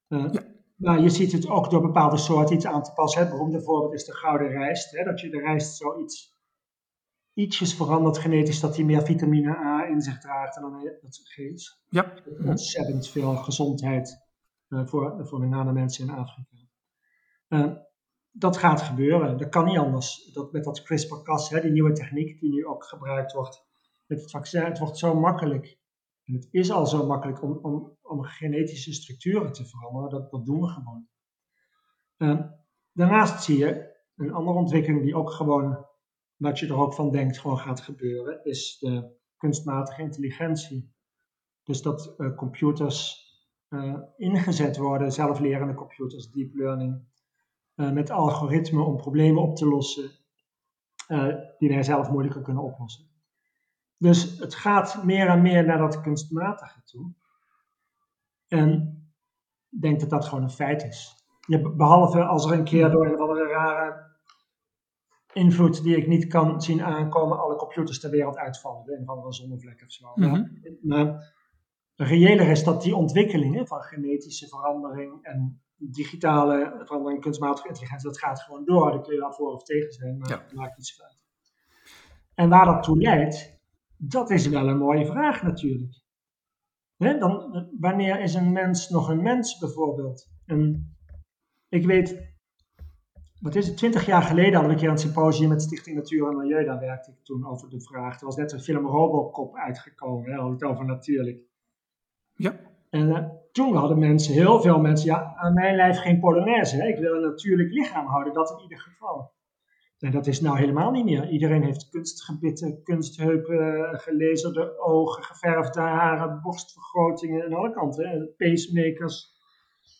Ja. Maar je ziet het ook door bepaalde soorten iets aan te passen. Het beroemde voorbeeld is de gouden rijst. Hè, dat je de rijst zoiets ietsjes verandert genetisch, dat hij meer vitamine A in zich draagt en dan dat geeft.
Ja.
Ontzettend veel gezondheid uh, voor, voor met name mensen in Afrika. Uh, dat gaat gebeuren, dat kan niet anders. Dat, met dat CRISPR-Cas, die nieuwe techniek die nu ook gebruikt wordt met het vaccin, het wordt zo makkelijk. En het is al zo makkelijk om, om, om genetische structuren te veranderen, dat, dat doen we gewoon. Uh, daarnaast zie je een andere ontwikkeling die ook gewoon wat je er ook van denkt gewoon gaat gebeuren, is de kunstmatige intelligentie. Dus dat uh, computers uh, ingezet worden, zelflerende computers, deep learning, uh, met algoritmen om problemen op te lossen die wij zelf moeilijker kunnen oplossen. Dus het gaat meer en meer naar dat kunstmatige toe. En ik denk dat dat gewoon een feit is. Je, behalve als er een keer door een andere rare invloed die ik niet kan zien aankomen, alle computers ter wereld uitvallen. De een of andere zonnevlek of zo. Mm -hmm. Maar reëler is dat die ontwikkelingen van genetische verandering en digitale verandering, kunstmatige intelligentie, dat gaat gewoon door. Daar kun je wel voor of tegen zijn, maar ja. maakt iets uit. En waar dat toe leidt, dat is wel een mooie vraag natuurlijk. dan, wanneer is een mens nog een mens bijvoorbeeld? En ik weet wat is het, twintig jaar geleden hadden we een keer een symposium met Stichting Natuur en Milieu. Daar werkte ik toen over de vraag. Er was net een film Robocop uitgekomen, hè, het over natuurlijk.
Ja.
En uh, toen hadden mensen, heel veel mensen, ja, aan mijn lijf geen Polonaise. Hè. Ik wil een natuurlijk lichaam houden, dat in ieder geval. En dat is nou helemaal niet meer. Iedereen heeft kunstgebitten, kunstheupen, gelezerde ogen, geverfde haren, borstvergrotingen aan alle kanten. Pacemakers.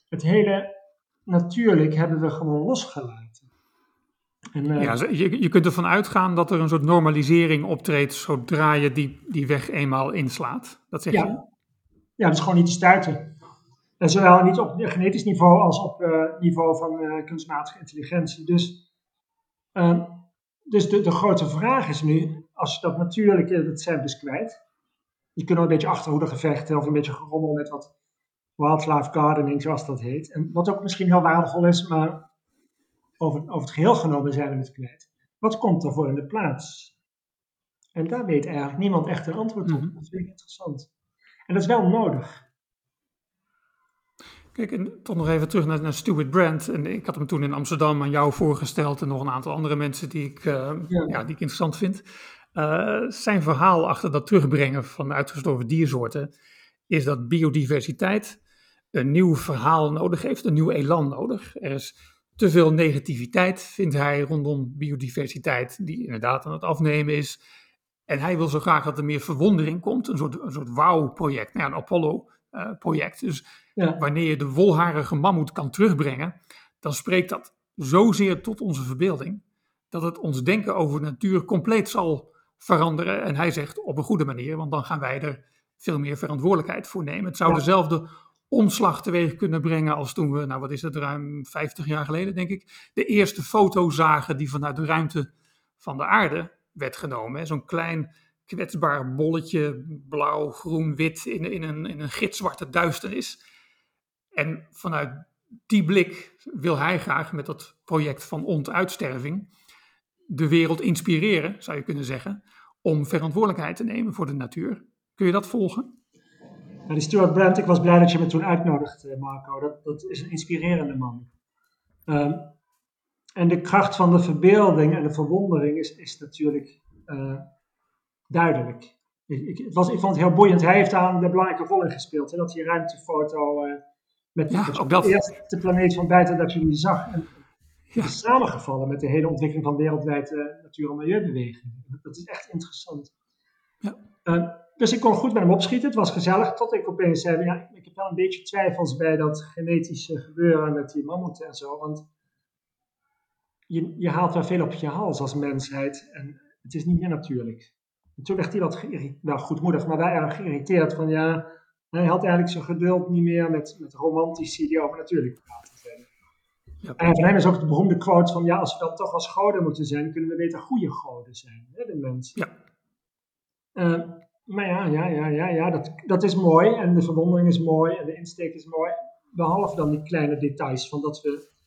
Het hele natuurlijk hebben we gewoon losgelaten.
En, uh, ja, je, je kunt ervan uitgaan dat er een soort normalisering optreedt zodra je die, die weg eenmaal inslaat. Dat zeg
ja.
je?
Ja, dat is gewoon niet te stuiten. En zowel niet op genetisch niveau als op uh, niveau van uh, kunstmatige intelligentie. Dus, uh, dus de, de grote vraag is nu, als je dat natuurlijke, dat zijn dus kwijt. Je kunt ook een beetje achterhoedegevechten of een beetje gerommel met wat wildlife gardening, zoals dat heet. En wat ook misschien heel waardevol is, maar over, over het geheel genomen zijn we het kwijt. Wat komt er voor in de plaats? En daar weet eigenlijk niemand echt een antwoord op. Mhm. Dat vind ik interessant. En dat is wel nodig.
Kijk, en toch nog even terug naar, naar Stuart Brand. En ik had hem toen in Amsterdam aan jou voorgesteld en nog een aantal andere mensen die ik, uh, ja. ja. die ik interessant vind. Uh, zijn verhaal achter dat terugbrengen van uitgestorven diersoorten is dat biodiversiteit een nieuw verhaal nodig heeft, een nieuw elan nodig. Er is te veel negativiteit, vindt hij, rondom biodiversiteit, die inderdaad aan het afnemen is. En hij wil zo graag dat er meer verwondering komt, een soort, een soort wow-project, nou ja, een Apollo-project. dus ja. wanneer je de wolharige mammoet kan terugbrengen, dan spreekt dat zozeer tot onze verbeelding, dat het ons denken over de natuur compleet zal veranderen. En hij zegt op een goede manier, want dan gaan wij er veel meer verantwoordelijkheid voor nemen. Het zou ja. dezelfde omslag teweeg kunnen brengen als toen we, nou wat is het, ruim 50 jaar geleden denk ik, de eerste foto zagen die vanuit de ruimte van de aarde werd genomen. Zo'n klein kwetsbaar bolletje, blauw, groen, wit, in, in, een, in een gitzwarte duisternis. En vanuit die blik wil hij graag met dat project van ontuitsterving de wereld inspireren, zou je kunnen zeggen, om verantwoordelijkheid te nemen voor de natuur. Kun je dat volgen?
Nou, die Stuart Brand, ik was blij dat je me toen uitnodigt, eh, Marco. Dat, dat is een inspirerende man. Um, en de kracht van de verbeelding en de verwondering is, is natuurlijk uh, duidelijk. Ik, ik, het was, ik vond het heel boeiend. Hij heeft aan de belangrijke rol in gespeeld. Hè, dat die ruimtefoto uh, met
ja, dat.
de eerste planeet van buiten dat je die zag. En, ja. is samengevallen met de hele ontwikkeling van wereldwijd uh, natuur- en milieubeweging. Dat, dat is echt interessant.
Ja.
Dus ik kon goed met hem opschieten. Het was gezellig. Tot ik opeens zei: ja, ik heb wel een beetje twijfels bij dat genetische gebeuren met die mammoeten en zo. Want je, je haalt wel veel op je hals als mensheid. En het is niet meer natuurlijk. En toen werd hij wat wel goedmoedig, maar wel erg geïrriteerd. Van ja, hij had eigenlijk zijn geduld niet meer met, met romantici die over natuurlijk praten zijn. Ja. En van hem is ook de beroemde quote van ja, als we dan toch als goden moeten zijn, kunnen we beter goede goden zijn, hè, de mensen.
Ja.
Uh, maar ja, ja, ja, ja, ja dat, dat is mooi en de verwondering is mooi en de insteek is mooi. behalve dan die kleine details van dat we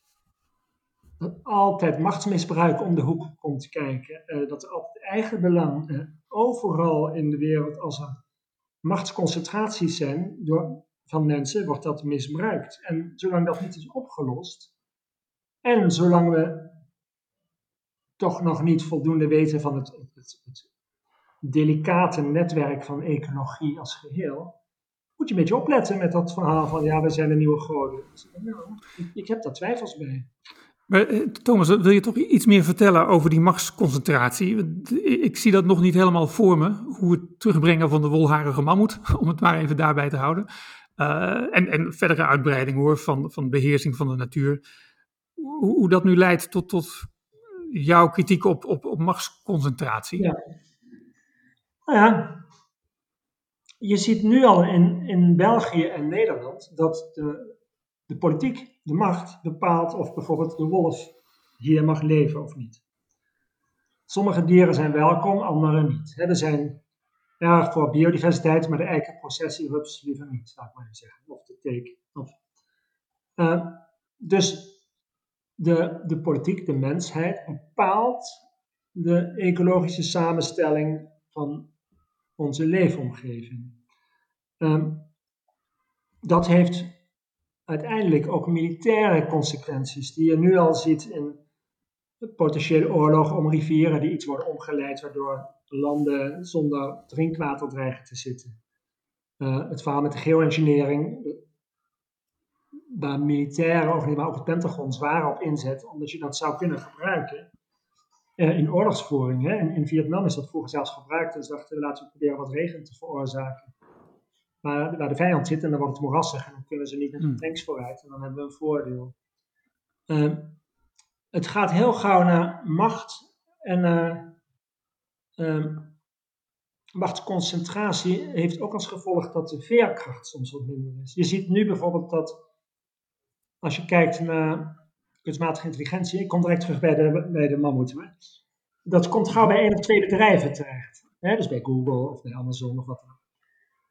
dat altijd machtsmisbruik om de hoek komt kijken, uh, dat altijd eigen belang uh, overal in de wereld als er machtsconcentraties zijn door, van mensen, wordt dat misbruikt. En zolang dat niet is opgelost, en zolang we toch nog niet voldoende weten van het, het, het delicate netwerk van ecologie als geheel, moet je een beetje opletten met dat verhaal van ja, we zijn de nieuwe goden. Nou, ik, ik heb daar twijfels bij.
Maar, eh, Thomas, wil je toch iets meer vertellen over die machtsconcentratie? Ik zie dat nog niet helemaal voor me, hoe het terugbrengen van de wolharige mammoet, (laughs) om het maar even daarbij te houden. Uh, en, en verdere uitbreiding hoor, van, van beheersing van de natuur. Hoe, hoe dat nu leidt tot, tot jouw kritiek op, op, op machtsconcentratie.
Ja. Nou ja, je ziet nu al in, in België en Nederland dat de, de politiek, de macht, bepaalt of bijvoorbeeld de wolf hier mag leven of niet. Sommige dieren zijn welkom, andere niet. He, er zijn erg voor biodiversiteit, maar de eikenprocessierups liever niet, zou ik maar zeggen. Of de teek. Uh, dus de, de politiek, de mensheid, bepaalt de ecologische samenstelling van onze leefomgeving. Um, dat heeft uiteindelijk ook militaire consequenties, die je nu al ziet in potentiële oorlog om rivieren die iets worden omgeleid, waardoor landen zonder drinkwater dreigen te zitten. Uh, het verhaal met de geoengineering, waar militairen, maar ook het Pentagon, zwaar op inzet, omdat je dat zou kunnen gebruiken uh, in oorlogsvoering. Hè. In, in, Vietnam is dat vroeger zelfs gebruikt, dus dachten we laten we proberen wat regen te veroorzaken. Maar waar de vijand zit en dan wordt het moerassig en dan kunnen ze niet met hun hmm. tanks vooruit en dan hebben we een voordeel. Uh, het gaat heel gauw naar macht en uh, machtsconcentratie heeft ook als gevolg dat de veerkracht soms wat minder is. Je ziet nu bijvoorbeeld dat als je kijkt naar kunstmatige intelligentie, ik kom direct terug bij de, bij de mammoet, dat komt gauw bij één of twee bedrijven terecht. Hè? Dus bij Google of bij Amazon of wat dan ook.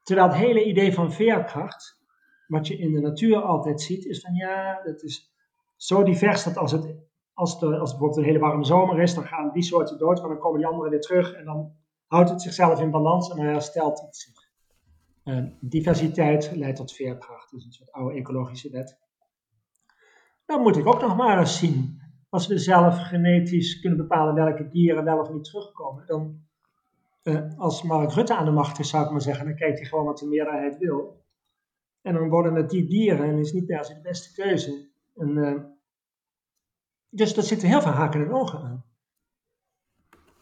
Terwijl het hele idee van veerkracht, wat je in de natuur altijd ziet, is van ja, dat is zo divers dat als het, als, de, als het bijvoorbeeld een hele warme zomer is, dan gaan die soorten dood, maar dan komen die anderen weer terug en dan houdt het zichzelf in balans en dan herstelt het zich. diversiteit leidt tot veerkracht, dus een soort oude ecologische wet. Dan moet ik ook nog maar eens zien. Als we zelf genetisch kunnen bepalen welke dieren wel of niet terugkomen, dan uh, als Mark Rutte aan de macht is, zou ik maar zeggen, dan kijkt hij gewoon wat de meerderheid wil. En dan worden het die dieren en is niet per se de beste keuze. En, uh, dus er zitten heel veel haken en ogen aan.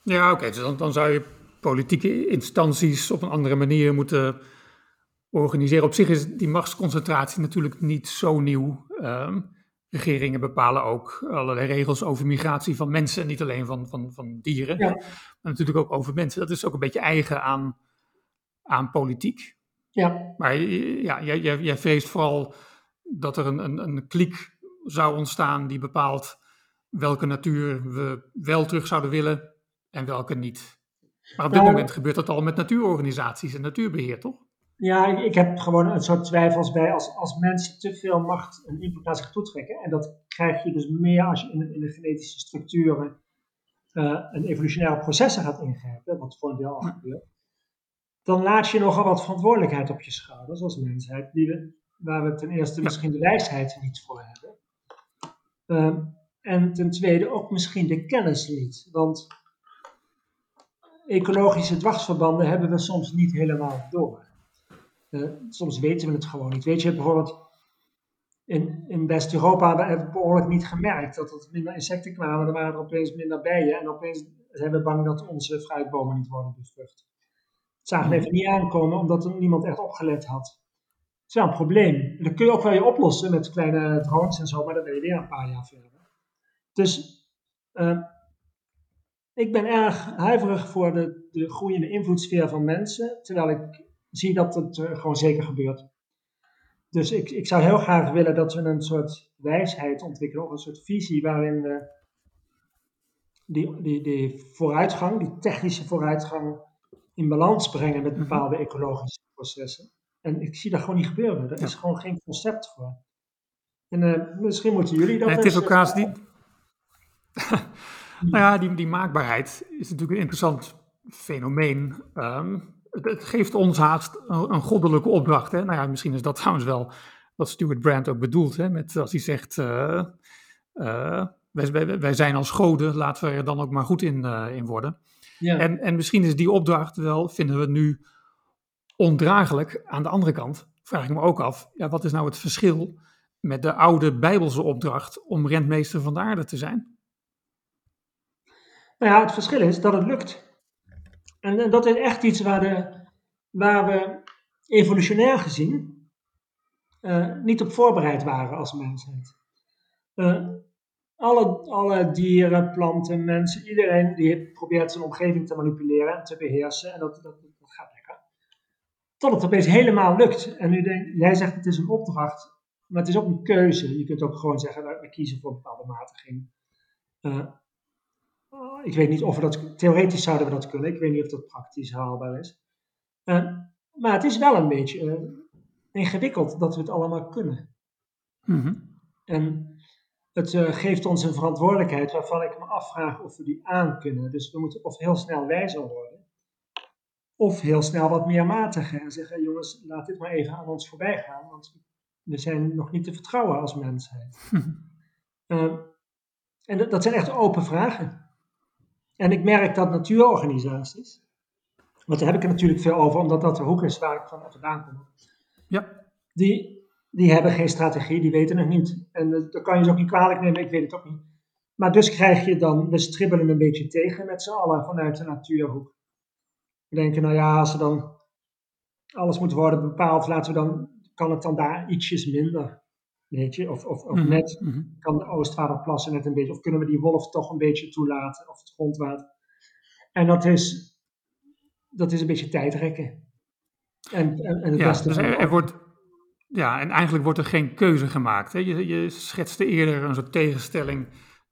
Ja, oké. dus dan, zou je politieke instanties op een andere manier moeten organiseren. Op zich is die machtsconcentratie natuurlijk niet zo nieuw. Um, Regeringen bepalen ook allerlei regels over migratie van mensen, niet alleen van, van, van dieren, ja. maar natuurlijk ook over mensen. Dat is ook een beetje eigen aan, aan politiek. Ja. Maar ja, jij, jij, jij vreest vooral dat er een, een, een kliek zou ontstaan die bepaalt welke natuur we wel terug zouden willen en welke niet. Maar op dit nou, moment gebeurt dat al met natuurorganisaties en natuurbeheer, toch?
Ja, ik, heb gewoon een soort twijfels bij als, als mensen te veel macht en invloed naar zich toetrekken. En dat krijg je dus meer als je in, in de genetische structuren uh, en evolutionaire processen gaat ingrijpen, wat voor een deel al gebeurt. Dan laat je nogal wat verantwoordelijkheid op je schouders als mensheid, die we, waar we ten eerste misschien de wijsheid niet voor hebben. Uh, en ten tweede ook misschien de kennis niet. Want ecologische dwarsverbanden hebben we soms niet helemaal door. Uh, soms weten we het gewoon niet. Weet je, bijvoorbeeld in, in West-Europa hebben we behoorlijk niet gemerkt dat er minder insecten kwamen. Er waren er opeens minder bijen en opeens zijn we bang dat onze fruitbomen niet worden bevrucht. Het zagen we even niet aankomen omdat er niemand echt opgelet had. Dat is wel een probleem. En dat kun je ook wel je oplossen met kleine drones en zo, maar dan ben je weer een paar jaar verder. Dus uh, ik ben erg huiverig voor de, de groeiende invloedssfeer van mensen, terwijl ik zie dat het uh, gewoon zeker gebeurt. Dus ik, ik zou heel graag willen dat we een soort wijsheid ontwikkelen, of een soort visie waarin we die, die, die vooruitgang, die technische vooruitgang, in balans brengen met mhm. bepaalde ecologische processen. En ik zie dat gewoon niet gebeuren. Er is gewoon geen concept voor. En uh, misschien moeten jullie dat...
het is ook haast niet... (laughs) nou ja, die, die maakbaarheid is natuurlijk een interessant fenomeen. Um, het, geeft ons haast een, goddelijke opdracht. Hè? Nou ja, misschien is dat (laughs) trouwens wel wat Stuart Brand ook bedoelt. Hè? Met, als hij zegt, uh, uh, wij, wij, zijn als goden, laten we er dan ook maar goed in, uh, in worden. Ja. En, en misschien is die opdracht wel, vinden we nu ondraaglijk. Aan de andere kant vraag ik me ook af, ja, wat is nou het verschil met de oude Bijbelse opdracht om rentmeester van de aarde te zijn?
Nou ja, het verschil is dat het lukt. En, dat is echt iets waar, de, waar we evolutionair gezien uh, niet op voorbereid waren als mensheid. Alle, alle dieren, planten, mensen, iedereen die probeert zijn omgeving te manipuleren en te beheersen. En dat, dat, dat gaat lekker. Tot het opeens helemaal lukt. En nu denk, jij zegt het is een opdracht, maar het is ook een keuze. Je kunt ook gewoon zeggen, we kiezen voor een bepaalde matiging. Uh, ik weet niet of we dat, theoretisch zouden we dat kunnen. Ik weet niet of dat praktisch haalbaar is. Uh, maar het is wel een beetje uh, ingewikkeld dat we het allemaal kunnen. Mm -hmm. En het uh, geeft ons een verantwoordelijkheid waarvan ik me afvraag of we die aan kunnen. Dus we moeten of heel snel wijzer worden, of heel snel wat meer matigen en zeggen: jongens, laat dit maar even aan ons voorbij gaan, want we zijn nog niet te vertrouwen als mensheid. (laughs) en dat zijn echt open vragen. En ik merk dat natuurorganisaties, want daar heb ik er natuurlijk veel over, omdat dat de hoek is waar ik van vandaan kom. Ja. Die, die hebben geen strategie, die weten het niet. En dat kan je ze ook niet kwalijk nemen, ik weet het ook niet. Maar dus krijg je dan, we stribbelen een beetje tegen met z'n allen vanuit de natuurhoek. We denken, nou ja, als er dan alles moet worden bepaald, laten we dan, kan het dan daar ietsjes minder. Weet je, of, of, of mhm, net mhm. kan de Oostvaarderplassen net een beetje, of kunnen we die wolf toch een beetje toelaten, of het grondwater. En dat is, dat is een beetje tijdrekken.
En, en, en het ja, dus er, wordt, ja, en eigenlijk wordt er geen keuze gemaakt. Hè? Je, je schetste eerder een soort tegenstelling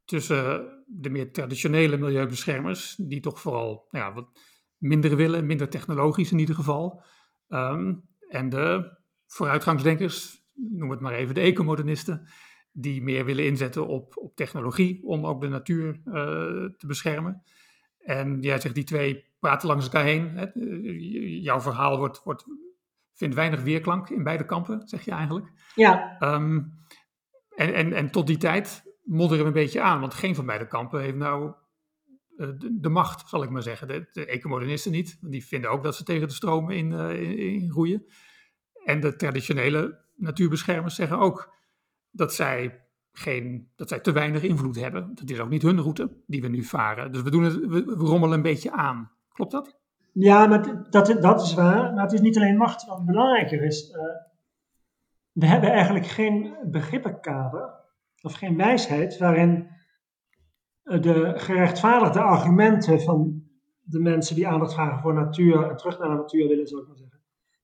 tussen de meer traditionele milieubeschermers, die toch vooral ja, wat minder willen, minder technologisch in ieder geval, ehm, en de vooruitgangsdenkers, noem het maar even, de ecomodernisten, die meer willen inzetten op, op technologie om ook de natuur uh, te beschermen. En jij zegt die twee praten langs elkaar heen. Hè? Jouw verhaal wordt, wordt, vindt weinig weerklank in beide kampen, zeg je eigenlijk. Ja. Um, en, en, en tot die tijd modderen we een beetje aan, want geen van beide kampen heeft nou uh, de, de, macht, zal ik maar zeggen. De, de ecomodernisten niet, die vinden ook dat ze tegen de stromen in, uh, in, in groeien. En de traditionele natuurbeschermers zeggen ook dat zij, geen, dat zij te weinig invloed hebben. Dat is ook niet hun route die we nu varen. Dus we, doen het, we, rommelen een beetje aan. Klopt dat?
Ja, maar dat, dat is waar. Maar het is niet alleen macht. Wat belangrijker is, uh, we hebben eigenlijk geen begrippenkader of geen wijsheid waarin de gerechtvaardigde argumenten van de mensen die aandacht vragen voor natuur en terug naar de natuur willen, zou ik maar zeggen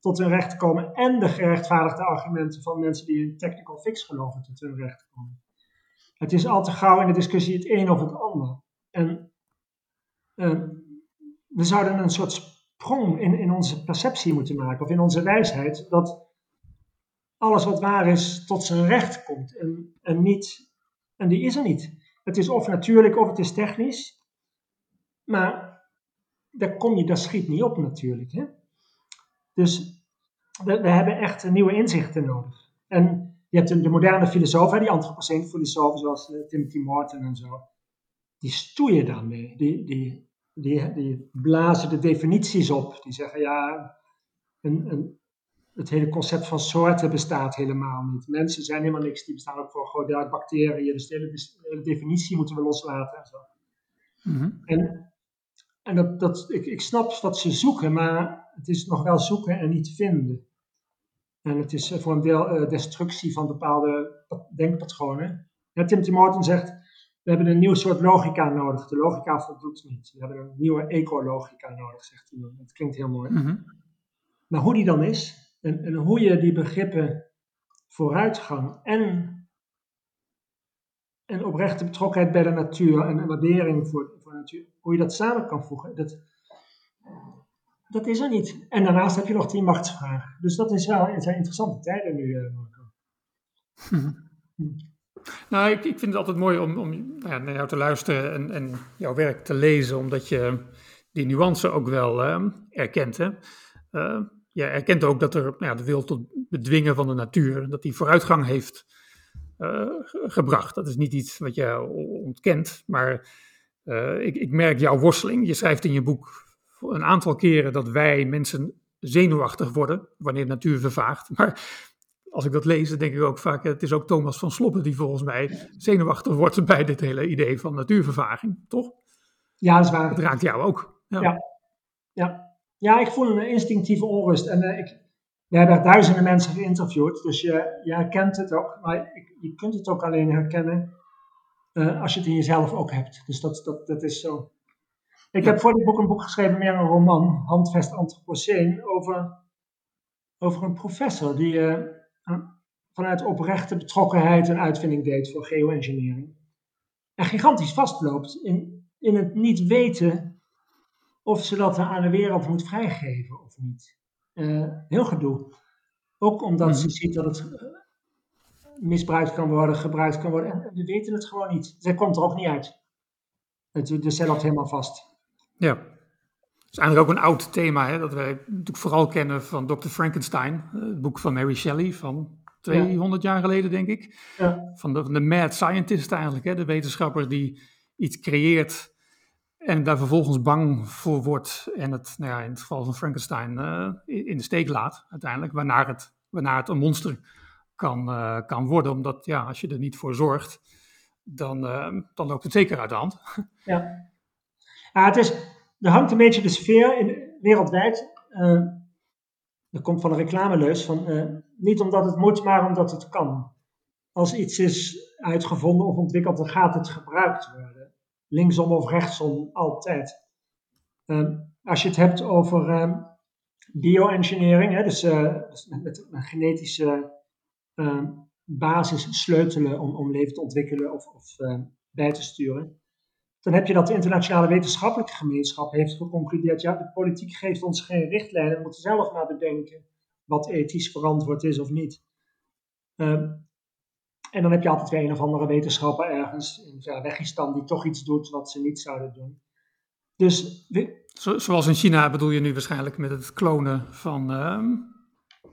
tot hun recht komen en de gerechtvaardigde argumenten van mensen die in technical fix geloven tot hun recht komen. Het is al te gauw in de discussie het een of het ander. En uh, we zouden een soort sprong in, in onze perceptie moeten maken, of in onze wijsheid, dat alles wat waar is tot zijn recht komt en, en niet, en die is er niet. Het is of natuurlijk of het is technisch, maar daar kom je, daar schiet niet op natuurlijk. Hè? Dus we, we, hebben echt nieuwe inzichten nodig. En je hebt de, moderne filosofen, die antropocene filosofen zoals uh, Timothy Morton en zo, die stoeien daarmee. Die, die, die, die blazen de definities op. Die zeggen ja, een, een, het hele concept van soorten bestaat helemaal niet. Mensen zijn helemaal niks, die bestaan ook voor deel uit bacteriën. Dus de hele, definitie moeten we loslaten en zo. Mm En, en dat, dat, ik, ik snap wat ze zoeken, maar het is nog wel zoeken en niet vinden. En het is voor een deel uh, destructie van bepaalde denkpatronen. Ja, Timothy Morton zegt, we hebben een nieuw soort logica nodig. De logica voldoet niet. We hebben een nieuwe ecologica nodig, zegt hij. Dat klinkt heel mooi. Mhm. Maar hoe die dan is, en, en hoe je die begrippen vooruitgang en, en oprechte betrokkenheid bij de natuur en een waardering voor, voor de natuur, hoe je dat samen kan voegen, dat, dat is er niet. En daarnaast heb je nog die machtsvraag. Dus dat is wel, het zijn interessante tijden nu, uh, Marco.
Nou, ik, ik vind het altijd mooi om, om nou ja, naar jou te luisteren en, en, jouw werk te lezen, omdat je die nuance ook wel uh, erkent. Hè? Uh, je erkent ook dat er nou ja, de wil tot bedwingen van de natuur, dat die vooruitgang heeft gebracht. Dat is niet iets wat je ontkent, maar ik, ik merk jouw worsteling. Je schrijft in je boek een aantal keren dat wij mensen zenuwachtig worden wanneer de natuur vervaagt. Maar als ik dat lees, dan denk ik ook vaak, het is ook Thomas van Sloppen die volgens mij zenuwachtig wordt bij dit hele idee van natuurvervaging, toch?
Ja, dat is waar.
Het raakt jou ook.
Ja, ja. ja. ja ik voel een instinctieve onrust. En uh, ik, we hebben duizenden mensen geïnterviewd, dus je, je herkent het ook. Maar ik, je kunt het ook alleen herkennen uh, als je het in jezelf ook hebt. Dus dat, dat, dat is zo. Ik heb voor dit boek een boek geschreven, meer een roman, Handvest Anthropoceen, over, over een professor die... Uh, vanuit oprechte betrokkenheid een uitvinding deed voor geoengineering. En gigantisch vastloopt in, in het niet weten of ze dat aan de wereld moet vrijgeven of niet. Uh, heel gedoe. Ook omdat ze mhm. ziet dat het uh, misbruikt kan worden, gebruikt kan worden. En we weten het gewoon niet. Zij komt er ook niet uit. Het, dus zij loopt helemaal vast.
Ja. Het is eigenlijk ook een oud thema, hè, dat wij natuurlijk vooral kennen van Dr. Frankenstein, eh, het boek van Mary Shelley van 200 jaar geleden, denk ik. Ja. Van, de, van de mad scientist eigenlijk, hè, de wetenschapper die iets creëert en daar vervolgens bang voor wordt en het, nou ja, in het geval van Frankenstein, uh, in de steek laat uiteindelijk, waarna het, waarna het een monster kan, uh, kan worden. Omdat ja, als je er niet voor zorgt, dan, dan loopt het zeker uit de hand.
Ja, ja het is er hangt een beetje de sfeer in, wereldwijd. Uh, dat komt van een reclameleus van uh, niet omdat het moet, maar omdat het kan. Als iets is uitgevonden of ontwikkeld, dan gaat het gebruikt worden. Linksom of rechtsom, altijd. Uh, als je het hebt over bioengineering, dus, dus, met, met, een genetische basis sleutelen om, om leven te ontwikkelen of, of bij te sturen dan heb je dat de internationale wetenschappelijke gemeenschap heeft geconcludeerd, ja, de politiek geeft ons geen richtlijnen, we moeten zelf maar bedenken wat ethisch verantwoord is of niet. Um, en dan heb je altijd weer een of andere wetenschapper ergens in Verwegistan die toch iets doet wat ze niet zouden doen. Dus,
zoals in China bedoel je nu waarschijnlijk met het klonen van, uh,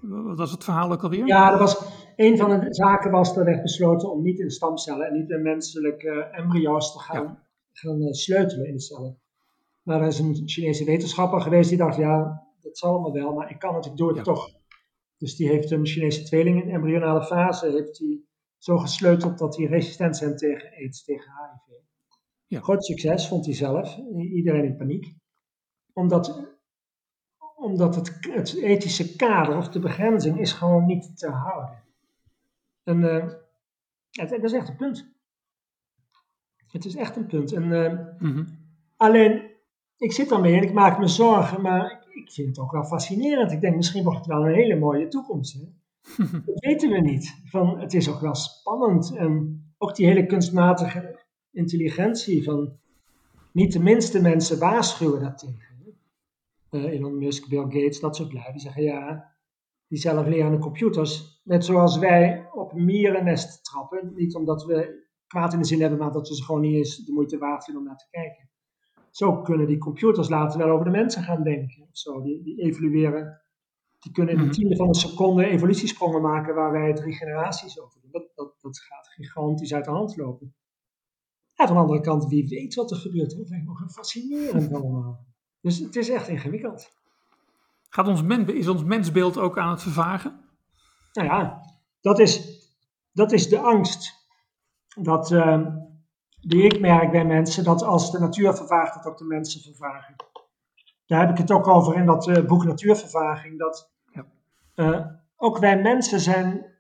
wat was het verhaal ook alweer?
Ja, dat was, een van de zaken was, er werd besloten om niet in stamcellen en niet in menselijke embryo's te gaan gaan eh, sleutelen in de cellen. Maar er is een Chinese wetenschapper geweest die dacht, ja, dat zal allemaal wel, maar ik kan het, ik doe het toch. Dus die heeft een Chinese tweeling in embryonale fase, heeft die zo gesleuteld dat hij resistent zijn tegen aids, tegen HIV. Ja. Groot succes vond hij zelf, iedereen in paniek. Omdat, omdat het, het ethische kader of de begrenzing is gewoon niet te houden. En uh, dat is echt een punt. Het is echt een punt. En, uh, Alleen, ik zit daarmee en ik maak me zorgen, maar ik, ik, vind het ook wel fascinerend. Ik denk, misschien wordt het wel een hele mooie toekomst. Hè? (laughs) dat weten we niet. Van, het is ook wel spannend. En ook die hele kunstmatige intelligentie van niet de minste mensen waarschuwen dat tegen. Uh, Elon Musk, Bill Gates, dat soort lui, die zeggen ja, die zelflerende computers, net zoals wij op mierennest trappen, niet omdat we kwaad in de zin hebben, maar dat ze gewoon niet eens de moeite waard vinden om naar te kijken. Zo kunnen die computers later wel over de mensen gaan denken. Zo, die, die evolueren. Die kunnen in een mhm. tiende van een seconde evolutiesprongen maken waar wij drie generaties over doen. Dat, dat, dat gaat gigantisch uit de hand lopen. Ja, van de andere kant, wie weet wat er gebeurt. Dat lijkt nog fascinerend (laughs) allemaal. Dus het is echt ingewikkeld.
Gaat ons is ons mensbeeld ook aan het vervagen?
Nou ja, dat is, dat is de angst dat, uh, die ik merk bij mensen, dat als de natuur vervaagt, dat ook de mensen vervagen. Daar heb ik het ook over in dat uh, boek Natuurvervaging, dat uh, ook wij mensen zijn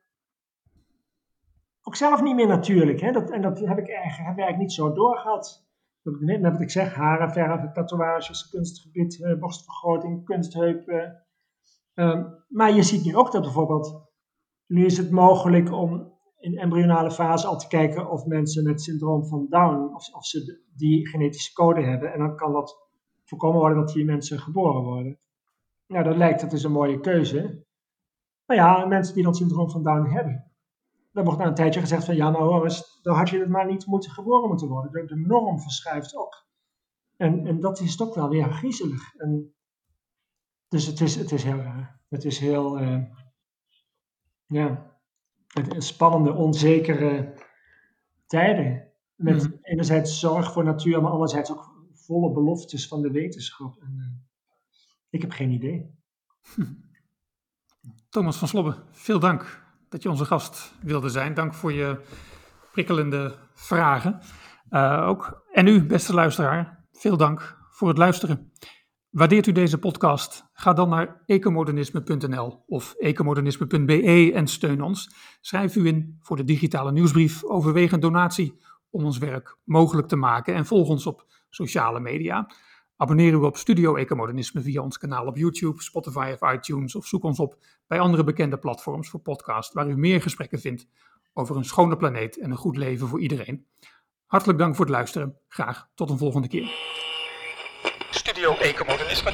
ook zelf niet meer natuurlijk. Hè? Dat, en dat heb ik eigenlijk, heb ik niet zo doorgehad. Net wat ik zeg, haren verven, tatoeages, kunstgebied, borstvergroting, kunstheupen. Ehm, maar je ziet nu ook dat bijvoorbeeld, nu is het mogelijk om in embryonale fase al te kijken of mensen met syndroom van Down, of, ze die genetische code hebben. En dan kan dat voorkomen worden dat die mensen geboren worden. Nou, dat lijkt, dat is een mooie keuze. Maar ja, mensen die dat syndroom van Down hebben, dan wordt na een tijdje gezegd van ja, nou eens, dan had je het maar niet moeten geboren moeten worden. De, norm verschuift ook. En, en dat is toch wel weer griezelig. En, dus het is, het is heel. Het is heel, uh, ja, spannende, onzekere tijden. Met mm. enerzijds zorg voor natuur, maar anderzijds ook volle beloftes van de wetenschap. En, uh, ik heb geen idee.
Thomas van Slobbe, veel dank dat je onze gast wilde zijn. Dank voor je prikkelende vragen. Uh, ook. En u, beste luisteraar, veel dank voor het luisteren. Waardeert u deze podcast? Ga dan naar ecomodernisme.nl of ecomodernisme.be en steun ons. Schrijf u in voor de digitale nieuwsbrief. Overweeg een donatie om ons werk mogelijk te maken en volg ons op sociale media. Abonneer u op Studio Ecomodernisme via ons kanaal op YouTube, Spotify of iTunes of zoek ons op bij andere bekende platforms voor podcast waar u meer gesprekken vindt over een schone planeet en een goed leven voor iedereen. Hartelijk dank voor het luisteren. Graag tot een volgende keer. Studio Ecomodernisme.